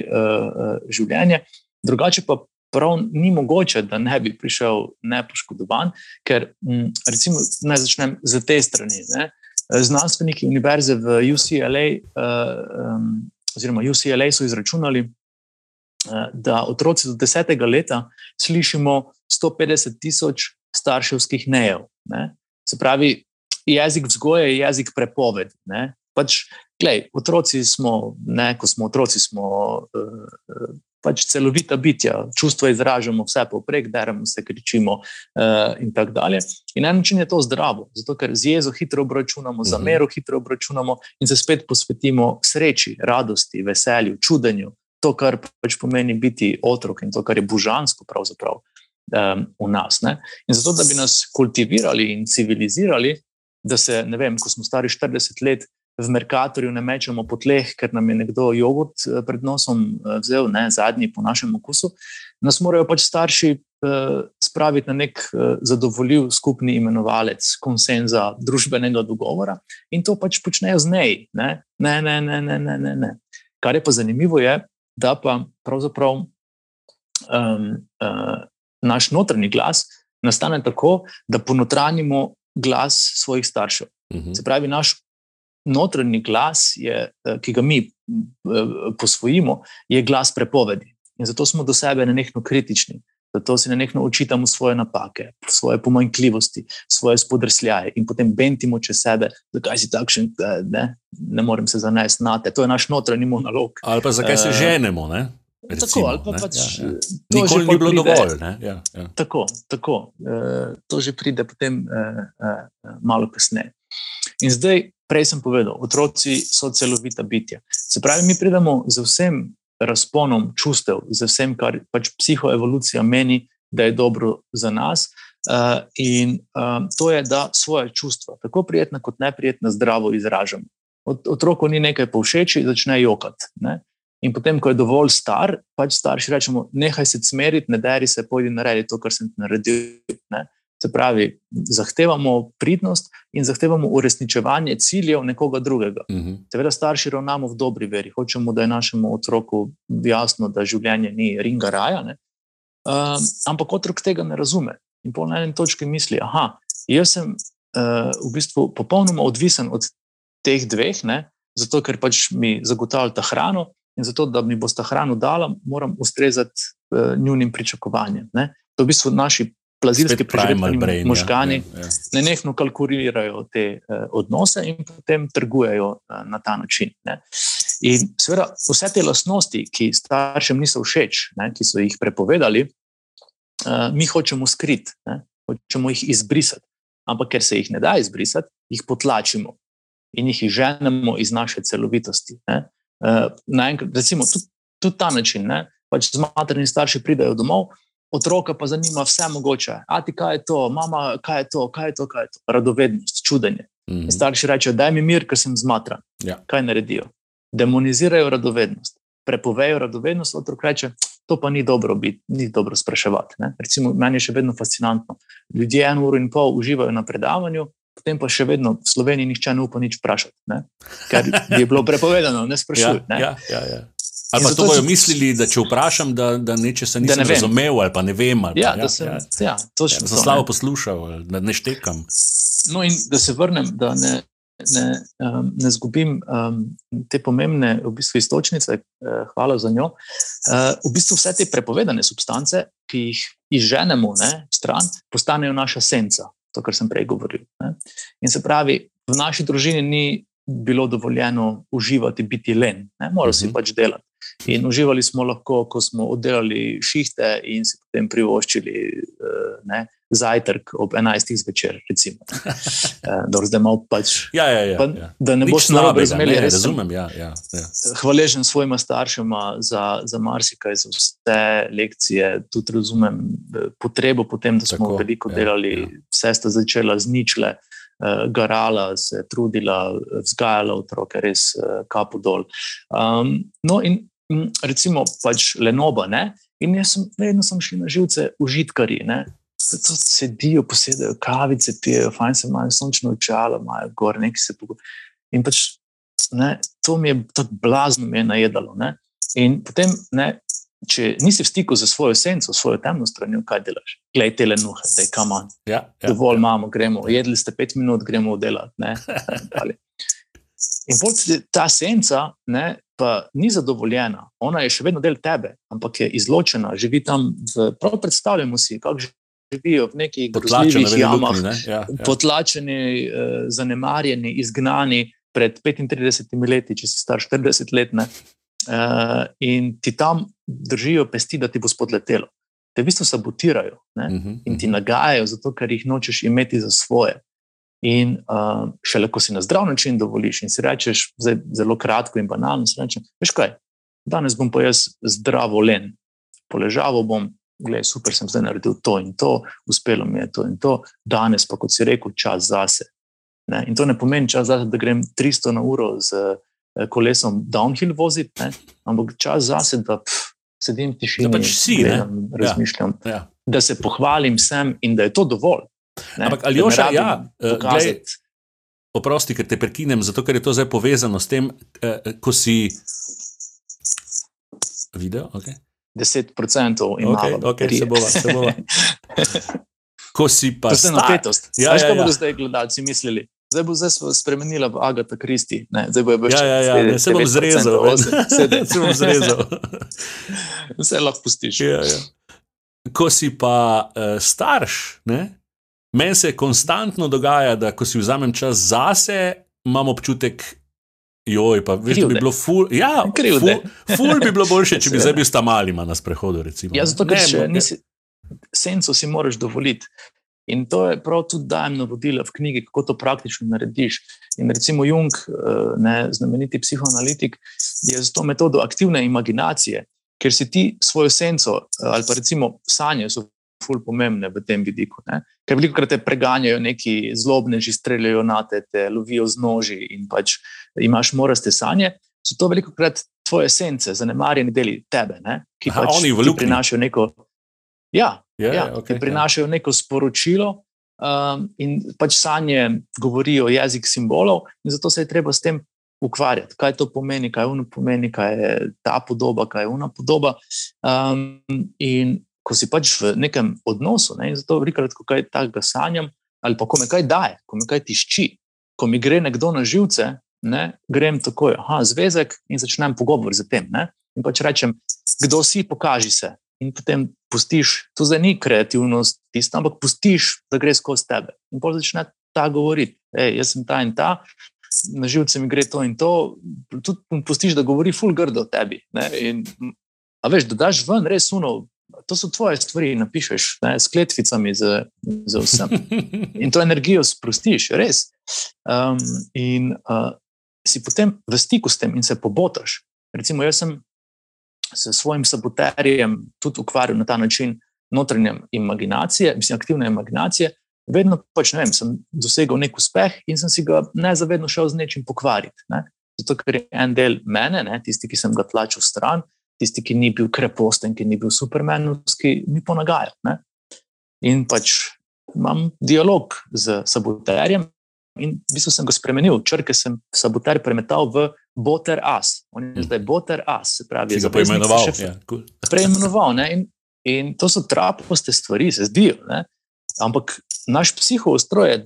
življenje. Drugače pa. Prav ni mogoče, da ne bi prišel nepoškodovan, ker, recimo, naj začnem z te strani. Ne? Znanstveniki univerze v UCLA, uh, um, oziroma UCLA, so izračunali, Eh, da otroci do desetega leta slišimo 150 tisoč starševskih nejev. Ne? Se pravi, jezik vzgoje je jezik prepovedi. Pač, glej, otroci smo, ne, ko smo otroci, smo uh, pač celovita bitja, čustva izražamo vse povprek, deremo se, kričimo uh, in tako dalje. In na en način je to zdravo, zato ker z jezo hitro obračunamo, za mero hitro obračunamo in se spet posvetimo sreči, radosti, veselju, čudenju, to, kar pač pomeni biti otrok in to, kar je božansko pravzaprav um, v nas. Ne? In zato, da bi nas kultivirali in civilizirali, da se, ne vem, ko smo stari 40 let. V Merkatorju ne mečemo po tleh, ker nam je nekdo jogurt eh, pred nosom eh, vzel, ne zadnji po našem okusu. Nas morajo pač starši eh, spraviti na nek uh, zadovoljiv skupni imenovalec konsenza družbenega dogovora in to pač počnejo z nej. Ne? Ne, ne, ne, ne, ne, ne, ne. Kar je pa zanimivo, je, da pa pravzaprav um, uh, naš notranji glas nastane tako, da ponotranimo glas svojih staršev. Uh mhm. -huh. Se pravi, naš notranji glas, je, ki ga mi posvojimo, je glas prepovedi. In zato smo do sebe nenehno kritični, zato si nenehno očitamo svoje napake, svoje pomanjkljivosti, svoje spodrsljaje in potem bentimo čez sebe, zakaj si takšen, ne, ne morem se zanesti na te. To je naš notranji monolog. Ali pa zakaj se ženemo. Ne? Recimo, tako, ali pa pač. Ja, ja. Nikoli ni bilo pride, dovolj. Ja, ja. Tako, tako. E, to že pride potem e, e, malo kasneje. In zdaj, prej sem povedal, otroci so celovita bitja. Se pravi, mi pridemo z vsem razponom čustev, z vsem, kar pač psihoevolucija meni, da je dobro za nas. Uh, in um, to je, da svoje čustva, tako prijetna kot neprijetna, zdravo izražamo. Ot, otroku ni nekaj povšeči, začne jokati. Ne? In potem, ko je dovolj star, pač starši rečemo: Nehaj se smeriti, ne deri se, pojdi naredi to, kar sem ti naredil. Ne? Se pravi, zahtevamo pridnost in zahtevamo uresničevanje ciljev nekoga drugega. Uh mhm. -huh. Seveda, starši ravnamo v dobri veri, hočemo, da je našemu otroku jasno, da življenje ni ringa raja. Uh, ampak otrok tega ne razume. In po enem točki misli, da jaz sem uh, v bistvu popolnoma odvisen od teh dveh, ne? zato ker pač mi zagotavljata hrano in zato, da mi bosta hrano dala, moram ustrezati uh, njunim pričakovanjem. Ne? To je v bistvu naši plazilski preživljeni možgani, ja, ja, ne nekno kalkulirajo te uh, odnose in potem trgujejo uh, na ta način. Ne. In seveda vse te lastnosti, ki staršem niso všeč, ne, ki so jih prepovedali, uh, mi hočemo skriti, ne, hočemo jih izbrisati. Ampak ker se jih ne da izbrisati, jih potlačimo in jih ženemo iz naše celovitosti. Uh, enkrat, recimo, tudi, tudi ta način, ne, pač z materni starši pridajo domov otroka pa zanima vse mogoče. A ti kaj je to, mama, kaj je to, kaj je to, kaj je to. Radovednost, čudenje. Mm -hmm. Starši rečejo, daj mi mir, ker sem zmatran. Ja. Kaj naredijo? Demonizirajo radovednost, prepovejo radovednost, otrok reče. To pa ni dobro, biti, ni dobro spraševati. Ne? Recimo, meni je še vedno fascinantno. Ljudje eno uro in pol uživajo na predavanju, potem pa še vedno v Sloveniji nihče ne upa nič vprašati, ne? ker je bilo prepovedano, ne sprašuj. Ja, ja, ja, ja. Ali pa to bojo mislili, da če vprašam, da, da nečesa nisem ne razumel, ali pa ne vem. Pa, ja, ja, da sem, ja, ja, točno, ja, to, slabo ne. poslušal, da ne štekam. No, in da se vrnem, da ne, ne, um, ne zgubim um, te pomembne v bistvu, istočnice, uh, hvala za njo. Uh, v bistvu vse te prepovedane substance, ki jih izženemo ne, stran, postanejo naša senca, to, kar sem prej govoril. Ne. In se pravi, v naši družini ni bilo dovoljeno uživati, biti len, moral si uh mhm. -huh. pač delati. In uživali smo lahko, ko smo oddelali šihte in si potem privoščili eh, ne, zajtrk ob 11. zvečer. Eh, zdaj malo pač. Ja, ja, ja, pa, ja. Da ne boš narobe razumel, razumem. Ja, ja, ja. Hvaležen svojima staršema za, za marsikaj, za vse lekcije. Tudi razumem eh, potrebo potem, da smo Tako, veliko ja, delali, ja. vse sta začela z ničle. Uh, garala, se trudila, vzgajala otroke, res uh, kapo dol. Um, no, in recimo pač Lenoba. Ne? In jaz sem vedno sem šel na živce, užitkari. To sedijo, posedajo kavice, pijejo, fajn se imajo, sončno očala, imajo gor, nekaj se pogovarjajo. In pač ne, to mi je tako blazno mi je najedalo. Ne? In potem, ne, če nisi v stiku z svojo senco, svojo temno stran, kaj delaš? Glej, te lenuhe, da je kaman. Ja, ja, Dovolj ja. imamo, gremo, jedli ste pet minut, gremo delati. In ta senca ne, pa ni zadovoljena, ona je še vedno del tebe, ampak je izločena, živi tam. V, prav predstavljamo si, kako živijo v nekih grozljivih jamah, ne? ja, ja. potlačeni, eh, zanemarjeni, izgnani pred 35 leti, če si star 40 let. Ne? Uh, in ti tam držijo pesti, da ti bo spodletelo. Te v bistvu sabotirajo uh -huh, in ti mhm. nagajajo, zato ker jih nočeš imeti za svoje. In uh, šele ko si na zdrav način dovoliš in si rečeš, zdaj, zelo kratko in banalno, si rečeš, veš kaj, danes bom pa jaz zdravo len, poležal bom, gledaj, super sem zdaj naredil to in to, uspelo mi je to in to, danes pa, kot si rekel, čas zase. Ne? In to ne pomeni čas zase, da grem 300 na uro z eh, kolesom downhill voziti, ampak čas zase, da pff, sedim tišini, da pač si, gledam, razmišljam. Ja. Ja. da se pohvalim sem in da je to dovolj. Ne? Ampak ali jo še ja, glej, oprosti, ker te prekinem, zato ker je to zdaj povezano s tem, eh, ko si videl. Okay. 10% ima okay, okay, se bova, se bova. Ko si pa zdaj na petost. Ja, Veš, ja, ja. bodo zdaj gledalci mislili? Zdaj bo zdaj spremenila v Agatha Christie. Ne, zdaj bo ja, ja, ja, ne, se bom zrezal. se bom zrezal. Vse lahko pustiš. Ja, ja. Ko si pa uh, starš, meni se konstantno dogaja, da ko si vzamem čas zase, imam občutek, joj, pa veš, da bi bilo ful. Ja, ful, ful bi bilo boljše, če bi zdaj bil tam malima na sprehodu. Recimo. Ja, zato ker še nisi, senco si moraš dovoliti. In to je prav tudi dajem navodila v knjigi, kako to praktično narediš. In recimo Jung, eh, ne, znameniti psihoanalitik, je z to metodo aktivne imaginacije, ker si ti svojo senco eh, ali pa recimo sanje so ful pomembne v tem vidiku. Ne? Ker veliko krat te preganjajo neki zlobneži, streljajo na te, te lovijo z noži in pač imaš moraste sanje. So to veliko krat tvoje sence, zanemarjeni deli tebe, ne? ki Aha, pač ti prinašajo neko. Ja, yeah, ja, okay, ki prinašajo yeah. neko sporočilo. Um, in pač sanje govorijo jezik simbolov, in zato se je treba s tem ukvarjati, kaj to pomeni, kaj je ono pomeni, kaj je ta podoba, kaj je ona podoba. Um, in ko si pač v nekem odnosu. Ne? Zato velikokrat, ko kaj takega sanjam, ali pa ko me kaj daje, ko me kaj tišči, ko mi gre nekdo na živce, ne? grem takoj, aha, zvezek in začnem pogovor z tem. Ne? In pač rečem, kdo si, pokaži se. In potem pustiš, to zdaj ni kreativnost, tisto, ampak pustiš, da gre skozi tebe. In pa začne ta govoriti, hej, jaz sem ta in ta. Na živce mi gre to in to, tudi pustiš, da govori, ful grdo o tebi. In, a veš, da daš ven res uno, to so tvoje stvari, napišeš ne, s kletvicami za, za vsem. In to energijo sprostiš, res. Um, in uh, si potem v stiku s tem in se pobotaš. Recimo, jaz sem s svojim saboterjem tudi ukvarjal na ta način notranje imaginacije, mislim, aktivne imaginacije. Vedno pač, ne vem, sem dosegel nek uspeh in sem si ga nezavedno šel z nečim pokvariti. Ne? Zato, ker je en del mene, ne, tisti, ki sem ga tlačil stran, tisti, ki ni bil kreposten, ki ni bil supermenovski, mi ponagajajo. In pač imam dialog z saboterjem, in v bistvu sem ga spremenil. Črke sem saboter premetal v Boter As. On je zdaj Boter As, se pravi, da je preimenoval. Ja, cool. Preimenoval. In, in to so traposte stvari, se zdijo. Ne? Ampak naš psihoostroj je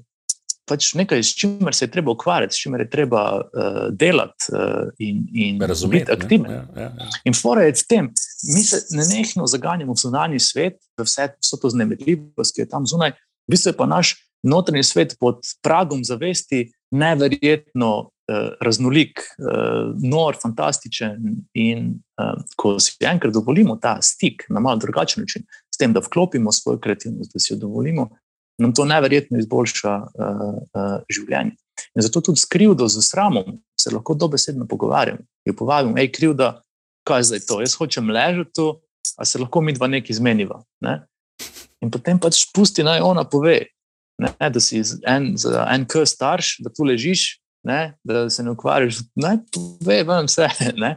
pač nekaj, s čimer se je treba ukvarjati, s čimer je treba uh, delati uh, in, in biti aktiven. Ja, ja, ja. In fora je v tem, mi se nenehno zaganjamo v zunanji svet, v vse, vse to znemirljivost, ki je tam zunaj, v bistvu je pa naš notranji svet pod pragom zavesti neverjetno uh, raznolik, uh, nor, fantastičen. In uh, ko si enkrat dovolimo ta stik na malo drugačen način, s tem, da vklopimo svojo kreativnost, da si jo dovolimo nam to neverjetno izboljša uh, uh, življenje. In zato tudi s krivdo, z sramom se lahko dobesedno pogovarjam. Jo povabim, hej, krivda, kaj je zdaj to? Jaz hočem ležati tu, a se lahko mi dva nekaj izmeniva. Ne? In potem pač pusti naj ona pove, ne? da si en, za en k starš, da tu ležiš, ne? da se ne ukvarjaš, naj pove vam vse. Ne?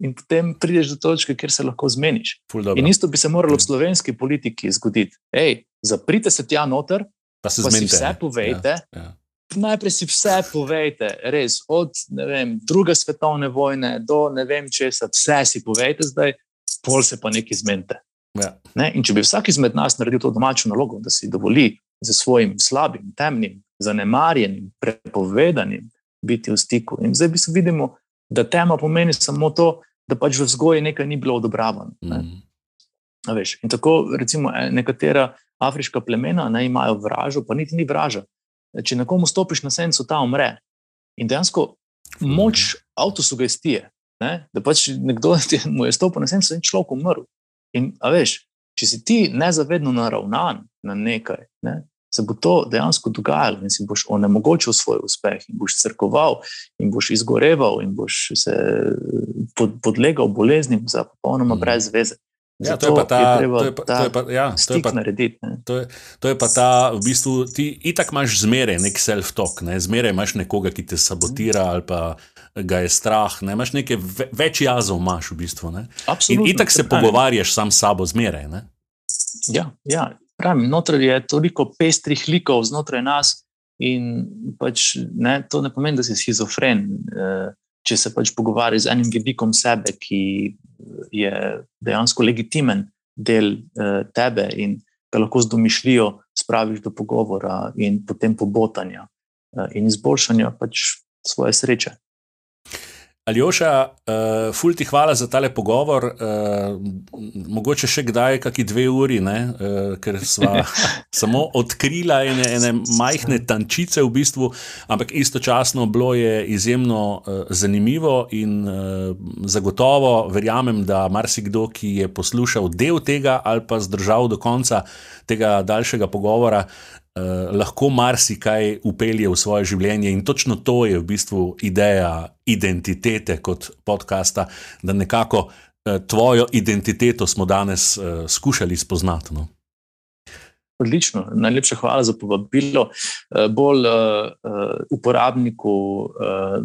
In potem prideš do točke, kjer se lahko zmeniš. In isto bi se moralo v slovenski politiki zgoditi. Ej, zaprite se tja noter, pa se zmenite. Vse povejte. Ja, ja. Najprej si vse povejte, res, od vem, druge svetovne vojne do ne vem česa, vse si povejte, zdaj, pol se pa nekaj zmenite. Ja. Ne? In če bi vsak izmed nas naredil to domačo nalogo, da si dovoli za svojim slabim, temnim, zanemarjenim, prepovedanim biti v stiku. In zdaj bi se vidimo, da tema pomeni samo to, da pač v vzgoji nekaj ni bilo odobravano. Ne? Mm. In tako, recimo, e, nekatera afriška plemena ne, imajo vražo, pa niti ni vraža. Če nekomu stopiš na senco, ta umre. In dejansko moč avtosugestije, ne, da pač nekdo ti mu je stopil na senco in človek umrl. In veš, če si ti nezavedno naravnan na nekaj, ne, se bo to dejansko dogajalo in si boš onemogočil svoj uspeh, in boš crkoval, in boš izgoreval, in boš se pod, podlegal boleznim za popolnoma mm. brez veze. Ja, to je pa ta, to je pa, to je pa, ja, to je pa, narediti, to, je, to je pa ta, v bistvu, ti itak imaš zmeraj nek self-talk, ne? zmeraj imaš nekoga, ki te sabotira ali pa ga je strah, ne? imaš nekaj več jazov, imaš v bistvu. In itak se pogovarjaš sam s sabo zmeraj. Ja, ja. Pravim, znotraj je toliko pestrih likov znotraj nas, in pač, ne, to ne pomeni, da si schizofren. Uh, če se pač pogovarjaš z enim vidikom sebe, ki je dejansko legitimen del uh, tebe in ga lahko z domišljijo spraviš do pogovora in potem pobotanja in izboljšanja pač svoje sreče. Aljoša, uh, ful ti hvala za tale pogovor. Uh, mogoče še kdaj, kakšni dve uri, uh, ker smo samo odkrila ene, ene majhne tančice, v bistvu, ampak istočasno bilo je izjemno uh, zanimivo in uh, zagotovo verjamem, da marsikdo, ki je poslušal del tega ali pa zdržal do konca tega daljšega pogovora, uh, lahko marsikaj upelje v svoje življenje. In točno to je v bistvu ideja identitete kot podcasta, da nekako uh, tvojo identiteto smo danes uh, skušali spoznati. No? Odlično, najlepša hvala za povabilo. Bolj uh, uporabniku uh,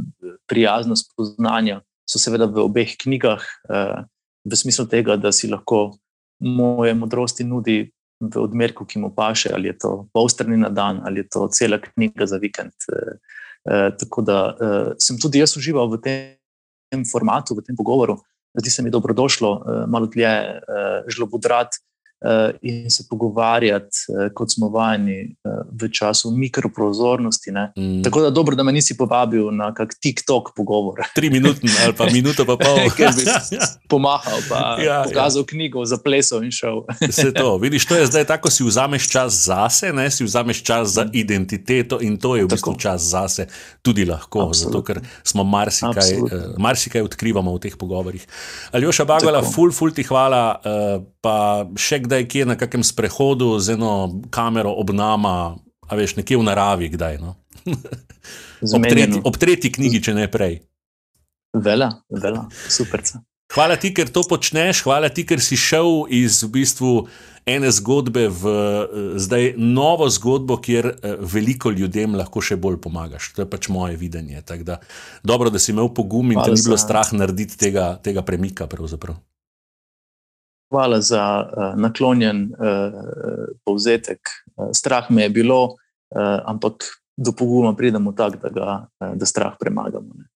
prijazno spoznanje so seveda v obeh knjigah, uh, v smislu tega, da si lahko moje modrosti nudi v odmerku, ki mu paše, ali je to pol strani na dan, ali je to cela knjiga za vikend. E, e, tako da e, sem tudi jaz užival v tem formatu, v tem pogovoru. Zdi se mi dobrodošlo, malo dlje žlobudrati. Eh, in se pogovarjati, eh, kot smo vajeni eh, v času mikroprozornosti. Mm. Tako da dobro, da me nisi povabil na kak TikTok pogovor. Tri minute ali pa minuto, pa pol. Ker bi pomahal, pa ja, pokazal ja. knjigo, zaplesal in šel. Se to, vidiš, to je zdaj tako, si vzameš čas zase, ne si vzameš čas za identiteto in to je v bistvu čas zase tudi lahko, Absolutno. zato ker smo marsikaj, marsikaj odkrivamo v teh pogovorih. Aljoša Bagola, ful, ful ti hvala, pa še kdaj kje na kakem sprehodu z eno kamero ob nama, a veš, nekje v naravi, kdaj. No? ob, tretji, ob tretji knjigi, če ne prej. Vela, vela, super. Hvala ti, ker to počneš, hvala ti, ker si šel iz v bistvu ene zgodbe v zdaj novo zgodbo, kjer eh, veliko ljudem lahko še bolj pomagaš. To je pač moje videnje. Da, dobro, da si imel pogum in da ni bilo strah narediti tega, tega premika. Pravzaprav hvala za uh, naklonjen uh, povzetek. Uh, strah me je bilo, uh, ampak do poguma pridemo tako, da, uh, da strah premagamo. Ne.